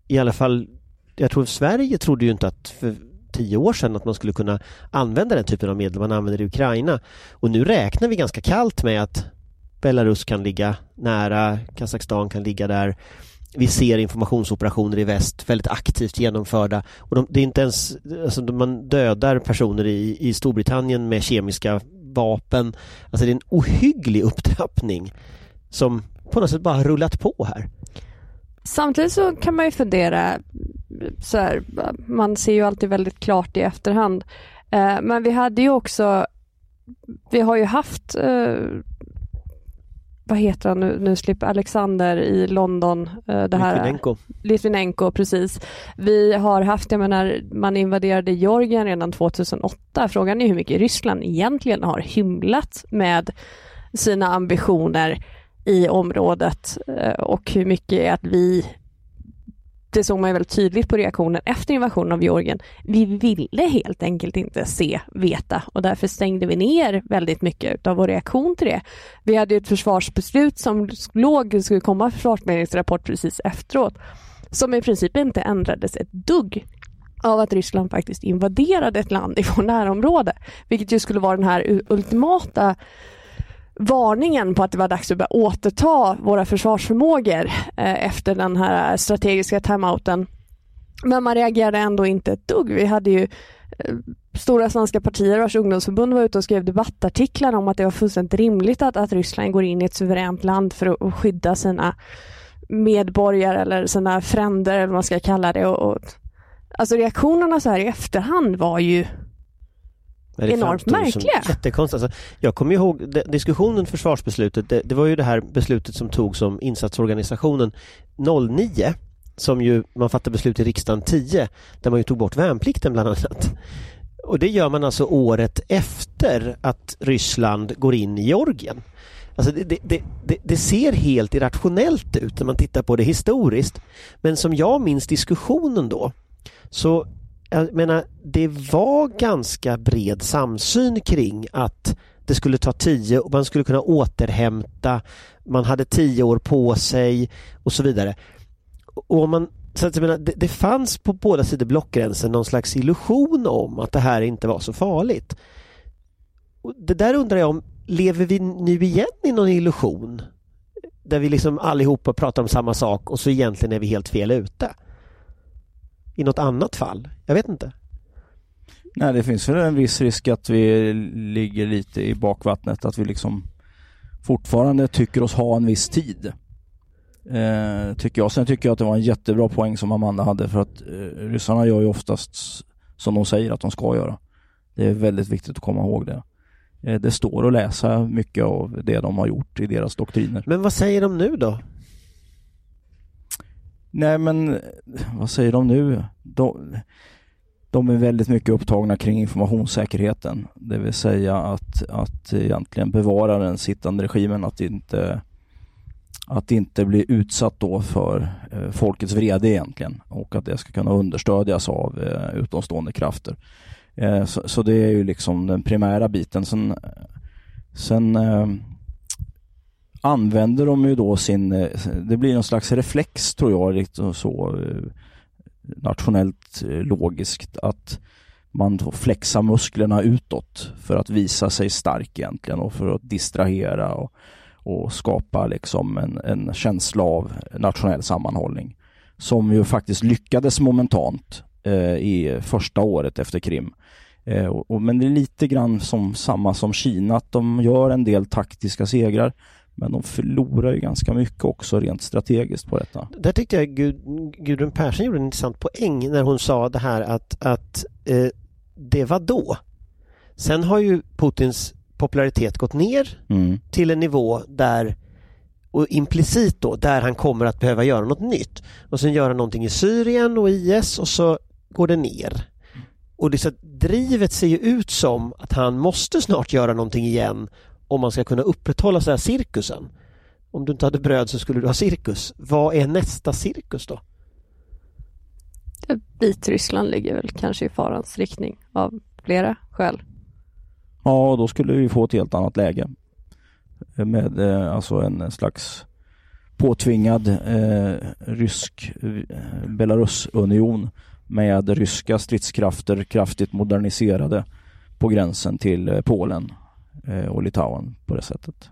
i alla fall, jag tror Sverige trodde ju inte att för tio år sedan att man skulle kunna använda den typen av medel man använder i Ukraina. Och nu räknar vi ganska kallt med att Belarus kan ligga nära, Kazakstan kan ligga där vi ser informationsoperationer i väst väldigt aktivt genomförda. Och de, det är inte ens, alltså man dödar personer i, i Storbritannien med kemiska vapen. Alltså det är en ohygglig upptrappning som på något sätt bara rullat på här. Samtidigt så kan man ju fundera, så här, man ser ju alltid väldigt klart i efterhand. Eh, men vi hade ju också, vi har ju haft eh, vad heter han nu, nu slipper Alexander i London. Eh, det här, Litvinenko. Litvinenko, precis. Vi har haft, jag menar, man invaderade Georgien redan 2008. Frågan är hur mycket Ryssland egentligen har hymlat med sina ambitioner i området eh, och hur mycket är att vi det såg man ju väldigt tydligt på reaktionen efter invasionen av Georgien. Vi ville helt enkelt inte se, veta och därför stängde vi ner väldigt mycket av vår reaktion till det. Vi hade ett försvarsbeslut som låg, det skulle komma försvarsmedlingsrapport precis efteråt, som i princip inte ändrades ett dugg av att Ryssland faktiskt invaderade ett land i vårt närområde, vilket ju skulle vara den här ultimata varningen på att det var dags att börja återta våra försvarsförmågor eh, efter den här strategiska timeouten. Men man reagerade ändå inte ett dugg. Vi hade ju eh, stora svenska partier vars ungdomsförbund var ute och skrev debattartiklar om att det var fullständigt rimligt att, att Ryssland går in i ett suveränt land för att, att skydda sina medborgare eller sina fränder eller vad man ska kalla det. Och, och, alltså reaktionerna så här i efterhand var ju enormt märkliga. Jättekonstigt. Alltså, jag kommer ihåg diskussionen försvarsbeslutet. Det, det, var ju det här beslutet som togs om insatsorganisationen 09 som ju man fattade beslut i riksdagen 10 där man ju tog bort värnplikten bland annat. Och det gör man alltså året efter att Ryssland går in i Georgien. Alltså det, det, det, det, ser helt irrationellt ut när man tittar på det historiskt. Men som jag minns diskussionen då så jag menar, det var ganska bred samsyn kring att det skulle ta tio och man skulle kunna återhämta, man hade tio år på sig och så vidare. Och man, så att jag menar, det, det fanns på båda sidor blockgränsen någon slags illusion om att det här inte var så farligt. Och det där undrar jag om, lever vi nu igen i någon illusion? Där vi liksom allihopa pratar om samma sak och så egentligen är vi helt fel ute i något annat fall? Jag vet inte. Nej, det finns väl en viss risk att vi ligger lite i bakvattnet, att vi liksom fortfarande tycker oss ha en viss tid. Eh, tycker jag. Sen tycker jag att det var en jättebra poäng som Amanda hade för att eh, ryssarna gör ju oftast som de säger att de ska göra. Det är väldigt viktigt att komma ihåg det. eh, det står att läsa mycket av det de har gjort i deras doktriner. Men vad säger de nu då? Nej men vad säger de nu? De, de är väldigt mycket upptagna kring informationssäkerheten. Det vill säga att, att egentligen bevara den sittande regimen, att inte att inte bli utsatt då för eh, folkets vrede egentligen och att det ska kunna understödjas av eh, utomstående krafter. Eh, så, så, det är ju liksom den primära biten. Sen, sen eh, använder de ju då sin, eh, det blir någon slags reflex tror jag, liksom så eh, nationellt eh, logiskt att man flexar musklerna utåt för att visa sig stark egentligen och för att distrahera och, och skapa liksom en, en känsla av nationell sammanhållning. Som ju faktiskt lyckades momentant eh, i första året efter Krim. Eh, och, och, men det är lite grann som samma som Kina, att de gör en del taktiska segrar. Men de förlorar ju ganska mycket också rent strategiskt på detta. Där tyckte jag Gud, Gudrun Persson gjorde en intressant poäng när hon sa det här att, att eh, det var då. Sen har ju Putins popularitet gått ner mm. till en nivå där och implicit då där han kommer att behöva göra något nytt och sen göra någonting i Syrien och IS och så går det ner. Och det så drivet ser ju ut som att han måste snart göra någonting igen om man ska kunna upprätthålla så här cirkusen. Om du inte hade bröd så skulle du ha cirkus. Vad är nästa cirkus då? Vitryssland ligger väl kanske i farans riktning av flera skäl. Ja, då skulle vi få ett helt annat läge. Med eh, alltså en slags påtvingad eh, rysk eh, Belarusunion med ryska stridskrafter kraftigt moderniserade på gränsen till eh, Polen och Litauen på det sättet.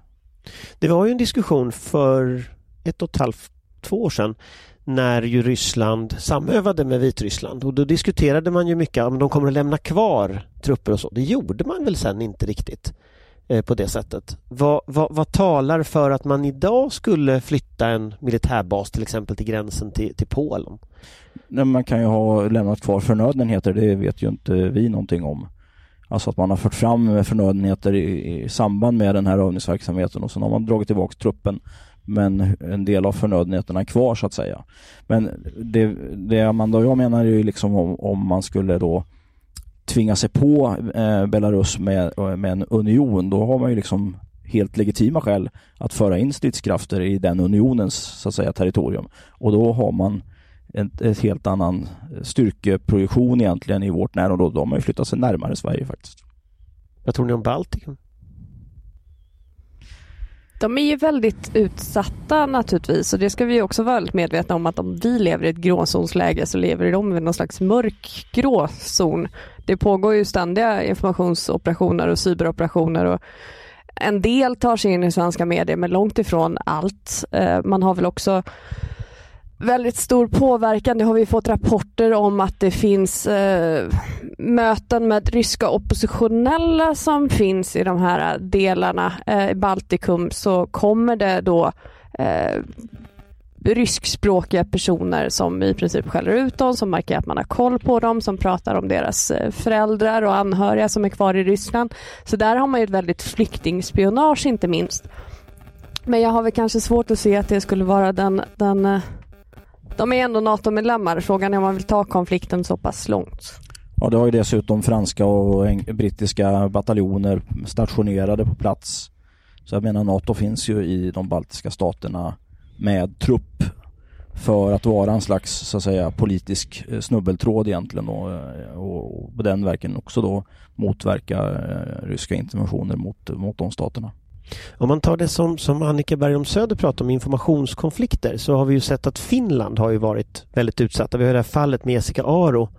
Det var ju en diskussion för ett och ett halvt, två år sedan när ju Ryssland samövade med Vitryssland och då diskuterade man ju mycket om de kommer att lämna kvar trupper och så. Det gjorde man väl sen inte riktigt eh, på det sättet. Vad, vad, vad, talar för att man idag skulle flytta en militärbas till exempel till gränsen till, till Polen? Nej, man kan ju ha lämnat kvar förnödenheter, det vet ju inte vi någonting om. Alltså att man har fört fram förnödenheter i, i samband med den här övningsverksamheten och sen har man dragit tillbaka truppen men en del av förnödenheterna är kvar så att säga. Men det, det Amanda och jag menar är ju liksom om, om man skulle då tvinga sig på eh, Belarus med, eh, med en union, då har man ju liksom helt legitima skäl att föra in stridskrafter i den unionens så att säga territorium. Och då har man ett, ett helt annan styrkeprojektion egentligen i vårt närområde. De har ju flyttat sig närmare Sverige faktiskt. Vad tror ni om Baltikum? De är ju väldigt utsatta naturligtvis och det ska vi också vara väldigt medvetna om att om vi lever i ett gråzonsläge så lever de i någon slags mörk gråzon. Det pågår ju ständiga informationsoperationer och cyberoperationer och en del tar sig in i svenska medier men långt ifrån allt. Eh, man har väl också väldigt stor påverkan. Det har vi fått rapporter om att det finns eh, möten med ryska oppositionella som finns i de här delarna eh, i Baltikum så kommer det då eh, ryskspråkiga personer som i princip skäller ut dem, som markerar att man har koll på dem, som pratar om deras eh, föräldrar och anhöriga som är kvar i Ryssland. Så där har man ju ett väldigt flyktingspionage inte minst. Men jag har väl kanske svårt att se att det skulle vara den, den eh, de är ändå NATO-medlemmar. Frågan är om man vill ta konflikten så pass långt. Ja, det har ju dessutom franska och brittiska bataljoner stationerade på plats. Så jag menar NATO finns ju i de baltiska staterna med trupp för att vara en slags så att säga politisk eh, snubbeltråd egentligen och, eh, och, och på den verken också då motverka eh, ryska interventioner mot, mot de staterna. Om man tar det som, som Annika Bergholm Söder pratar om, informationskonflikter, så har vi ju sett att Finland har ju varit väldigt utsatta. Vi har det här fallet med Jessica Aro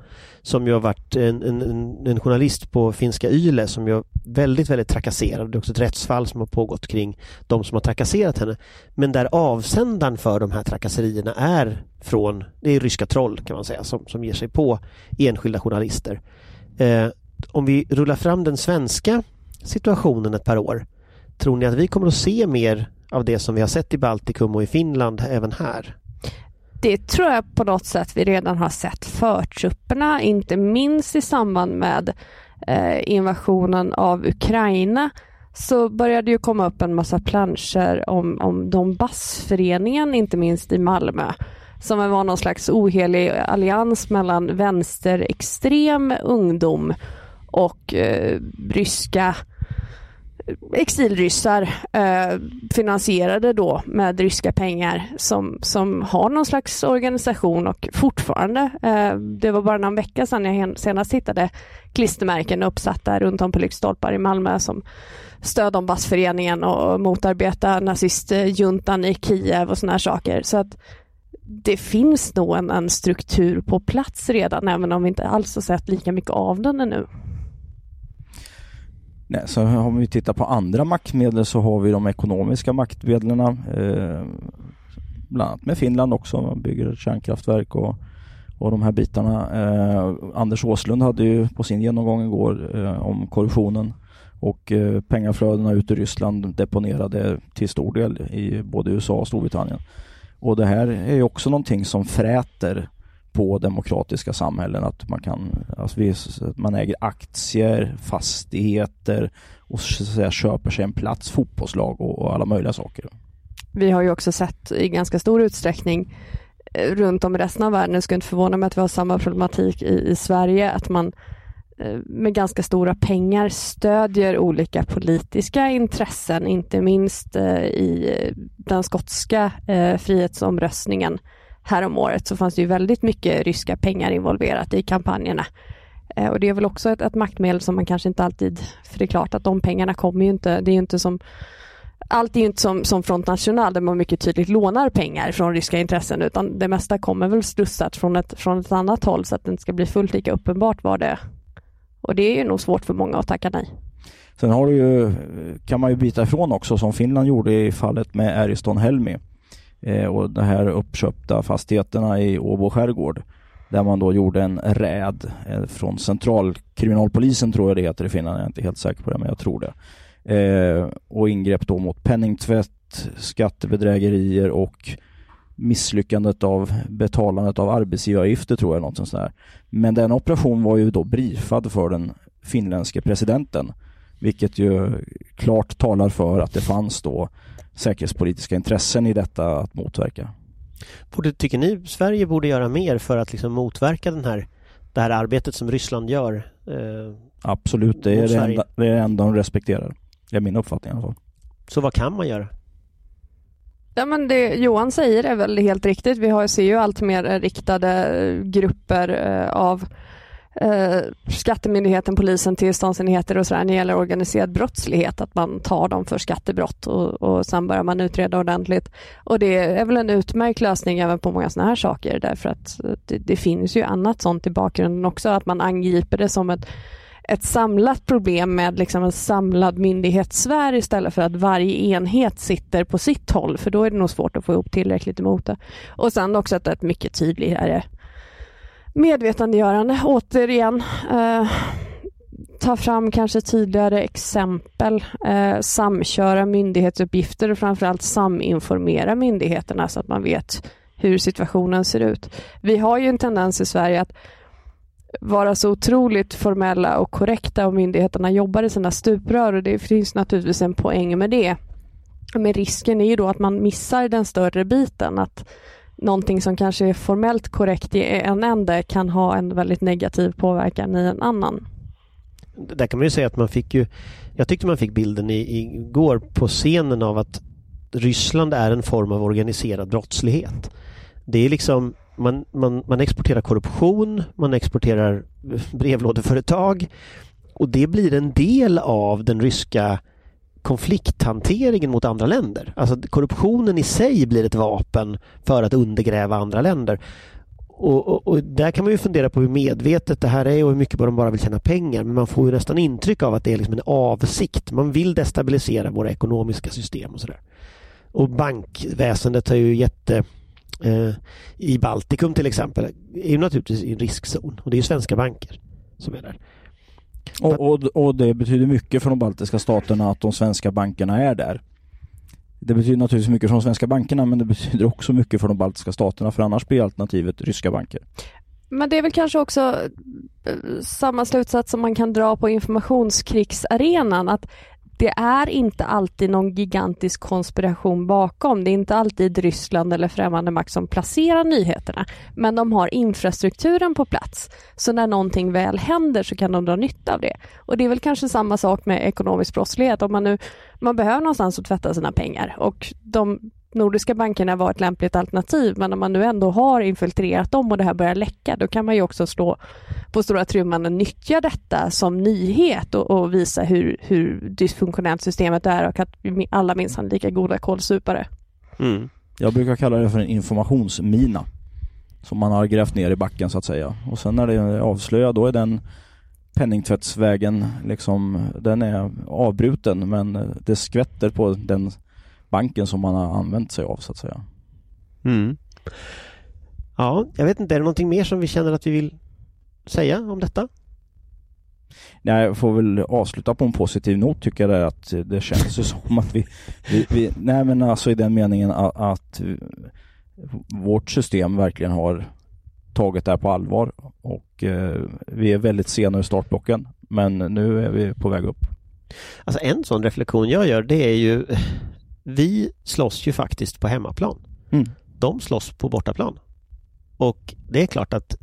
som ju har varit en, en, en journalist på finska YLE som ju väldigt, väldigt trakasserad. Det är också ett rättsfall som har pågått kring de som har trakasserat henne. Men där avsändaren för de här trakasserierna är från, det är ryska troll kan man säga, som, som ger sig på enskilda journalister. Eh, om vi rullar fram den svenska situationen ett par år Tror ni att vi kommer att se mer av det som vi har sett i Baltikum och i Finland även här? Det tror jag på något sätt vi redan har sett förtrupperna, inte minst i samband med eh, invasionen av Ukraina så började ju komma upp en massa planscher om, om Donbassföreningen, inte minst i Malmö, som var någon slags ohelig allians mellan vänsterextrem ungdom och eh, ryska exilryssar eh, finansierade då med ryska pengar som, som har någon slags organisation och fortfarande, eh, det var bara någon vecka sedan jag senast hittade klistermärken uppsatta runt om på lyktstolpar i Malmö som stöd om basföreningen och motarbeta nazistjuntan i Kiev och sådana här saker. Så att det finns nog en, en struktur på plats redan, även om vi inte alls har sett lika mycket av den ännu. Nej, så om vi tittar på andra maktmedel så har vi de ekonomiska maktmedlen. Eh, bland annat med Finland också, man bygger kärnkraftverk och, och de här bitarna. Eh, Anders Åslund hade ju på sin genomgång igår eh, om korruptionen och eh, pengaflödena ut ur Ryssland deponerade till stor del i både USA och Storbritannien. Och det här är också någonting som fräter på demokratiska samhällen att man kan, alltså vi, man äger aktier, fastigheter och så att säga, köper sig en plats, fotbollslag och, och alla möjliga saker. Vi har ju också sett i ganska stor utsträckning eh, runt om i resten av världen, det skulle inte förvåna mig att vi har samma problematik i, i Sverige, att man eh, med ganska stora pengar stödjer olika politiska intressen, inte minst eh, i den skotska frihetsomröstningen häromåret så fanns det ju väldigt mycket ryska pengar involverat i kampanjerna. Eh, och det är väl också ett, ett maktmedel som man kanske inte alltid, för det är klart att de pengarna kommer ju inte, det är ju inte som allt är ju inte som, som Front National där man mycket tydligt lånar pengar från ryska intressen utan det mesta kommer väl slussat från ett, från ett annat håll så att det inte ska bli fullt lika uppenbart vad det är. Och det är ju nog svårt för många att tacka nej. Sen har du ju, kan man ju byta ifrån också som Finland gjorde i fallet med Ariston Helmi eh, och de här uppköpta fastigheterna i Åbo skärgård där man då gjorde en räd eh, från centralkriminalpolisen tror jag det heter i Finland, jag är inte helt säker på det men jag tror det. Eh, och ingrepp då mot penningtvätt, skattebedrägerier och misslyckandet av betalandet av arbetsgivaravgifter tror jag något sånt där. Men den operationen var ju då briefad för den finländske presidenten vilket ju klart talar för att det fanns då säkerhetspolitiska intressen i detta att motverka. Borde, tycker ni Sverige borde göra mer för att liksom motverka den här, det här arbetet som Ryssland gör? Eh, Absolut, det är det, enda, det är det enda de respekterar. Det är min uppfattning i alla fall. Så vad kan man göra? Ja, men det Johan säger är väl helt riktigt. Vi har, ser ju allt mer riktade grupper eh, av eh, Skattemyndigheten, polisen, tillståndsenheter och sådär när det gäller organiserad brottslighet, att man tar dem för skattebrott och, och sen börjar man utreda ordentligt. Och det är väl en utmärkt lösning även på många sådana här saker därför att eh, det, det finns ju annat sånt i bakgrunden också, att man angriper det som ett ett samlat problem med liksom en samlad myndighetssfär istället för att varje enhet sitter på sitt håll, för då är det nog svårt att få ihop tillräckligt emot det. Och sen också att ett mycket tydligare medvetandegörande, återigen. Eh, ta fram kanske tydligare exempel, eh, samköra myndighetsuppgifter och framförallt saminformera myndigheterna så att man vet hur situationen ser ut. Vi har ju en tendens i Sverige att vara så otroligt formella och korrekta och myndigheterna jobbar i sina stuprör och det finns naturligtvis en poäng med det. Men risken är ju då att man missar den större biten, att någonting som kanske är formellt korrekt i en ände kan ha en väldigt negativ påverkan i en annan. Där kan man ju säga att man fick ju, jag tyckte man fick bilden i, igår på scenen av att Ryssland är en form av organiserad brottslighet. Det är liksom, man, man, man exporterar korruption, man exporterar eh, brevlådeföretag och det blir en del av den ryska konflikthanteringen mot andra länder. Alltså korruptionen i sig blir ett vapen för att undergräva andra länder. Och, och, och, där kan man ju fundera på hur medvetet det här är och hur mycket de bara vill tjäna pengar. Men man får ju nästan intryck av att det är liksom en avsikt. Man vill destabilisera våra ekonomiska system och sådär. Och bankväsendet har ju jätte eh, i Baltikum till exempel är ju naturligtvis i en riskzon och det är ju svenska banker som är där. Och, och, och, det betyder mycket för de baltiska staterna att de svenska bankerna är där. Det betyder naturligtvis mycket för de svenska bankerna men det betyder också mycket för de baltiska staterna för annars blir alternativet ryska banker. Men det är väl kanske också eh, samma slutsats som man kan dra på informationskrigsarenan att det är inte alltid någon gigantisk konspiration bakom. Det är inte alltid Ryssland eller främmande makt som placerar nyheterna. Men de har infrastrukturen på plats. Så när någonting väl händer så kan de dra nytta av det. Och det är väl kanske samma sak med ekonomisk brottslighet. Om man nu man behöver någonstans att tvätta sina pengar och de nordiska bankerna var ett lämpligt alternativ men om man nu ändå har infiltrerat dem och det här börjar läcka då kan man ju också slå på stora trumman och nyttja detta som nyhet och, och visa hur, hur dysfunktionellt systemet är och att alla minsann lika goda kålsupare. Mm. Jag brukar kalla det för en informationsmina som man har grävt ner i backen så att säga och sen när det är avslöjat då är den penningtvättsvägen liksom, den är avbruten men det skvätter på den banken som man har använt sig av så att säga. Mm. Ja, jag vet inte, är det någonting mer som vi känner att vi vill säga om detta? Nej, jag får väl avsluta på en positiv not tycker jag att det känns ju som att vi, vi, vi, nej men alltså i den meningen att, att vårt system verkligen har tagit det här på allvar och eh, vi är väldigt sena i startblocken men nu är vi på väg upp. Alltså en sån reflektion jag gör det är ju vi slåss ju faktiskt på hemmaplan. Mm. De slåss på bortaplan. Och det är klart att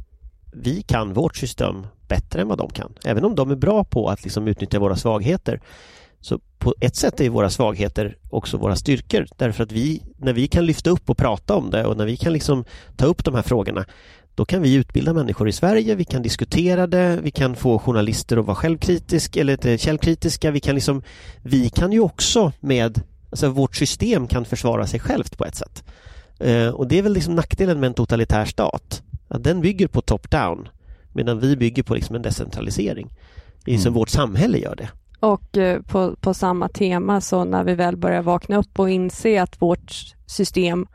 vi kan vårt system bättre än vad de kan. Även om de är bra på att liksom utnyttja våra svagheter. Så på ett sätt är våra svagheter också våra styrkor. Därför att vi, när vi kan lyfta upp och prata om det och när vi kan liksom ta upp de här frågorna då kan vi utbilda människor i Sverige, vi kan diskutera det, vi kan få journalister att vara självkritiska eller källkritiska. Vi kan, liksom, vi kan ju också med Alltså vårt system kan försvara sig självt på ett sätt. Eh, och det är väl liksom nackdelen med en totalitär stat. Att den bygger på top-down medan vi bygger på liksom en decentralisering. Det är mm. som vårt samhälle gör det. Och eh, på, på samma tema så när vi väl börjar vakna upp och inse att vårt system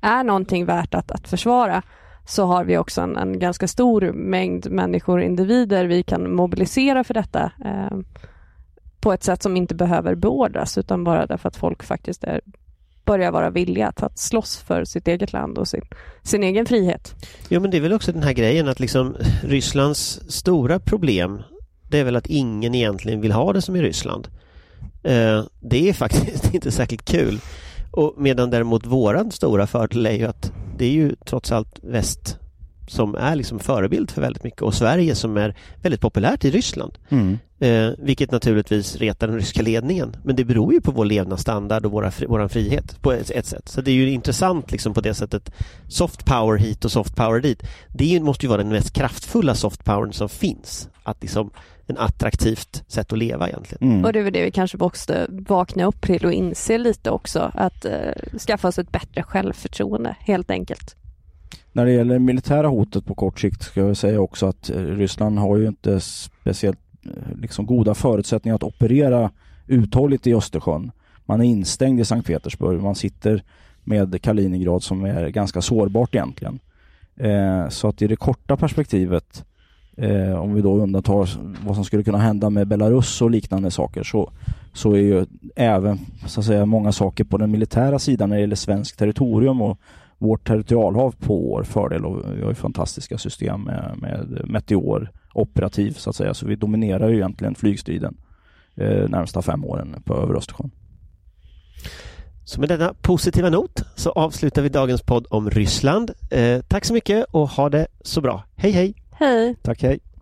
är någonting värt att, att försvara så har vi också en, en ganska stor mängd människor, individer vi kan mobilisera för detta. På ett sätt som inte behöver beordras utan bara därför att folk faktiskt är, börjar vara villiga att, att slåss för sitt eget land och sin, sin egen frihet. Jo men det är väl också den här grejen att liksom Rysslands stora problem det är väl att ingen egentligen vill ha det som i Ryssland. Eh, det är faktiskt inte särskilt kul. Och medan däremot våran stora fördel är ju att det är ju trots allt väst som är liksom förebild för väldigt mycket och Sverige som är väldigt populärt i Ryssland. Mm. Eh, vilket naturligtvis retar den ryska ledningen. Men det beror ju på vår levnadsstandard och våra, vår frihet på ett, ett, sätt. Så det är ju intressant liksom på det sättet. Soft power hit och soft power dit. Det måste ju vara den mest kraftfulla soft powern som finns. Att liksom en attraktivt sätt att leva egentligen. Mm. Och det är väl det vi kanske måste vakna upp till och inse lite också. Att eh, skaffa oss ett bättre självförtroende helt enkelt. När det gäller militära hotet på kort sikt ska jag säga också att eh, Ryssland har ju inte speciellt eh, liksom goda förutsättningar att operera uthålligt i Östersjön. Man är instängd i Sankt Petersburg. Man sitter med Kaliningrad som är ganska sårbart egentligen. Eh, så att i det korta perspektivet, eh, om vi då undantar vad som skulle kunna hända med Belarus och liknande saker, så, så är ju även så att säga, många saker på den militära sidan när det gäller svenskt territorium och vårt territorialhav på vår fördel och vi har ju fantastiska system med, med Meteor operativ så att säga. Så vi dominerar ju egentligen flygstriden eh, närmsta fem åren på över Östersjön. Så med denna positiva not så avslutar vi dagens podd om Ryssland. Eh, tack så mycket och ha det så bra. Hej hej! Hej! Tack hej!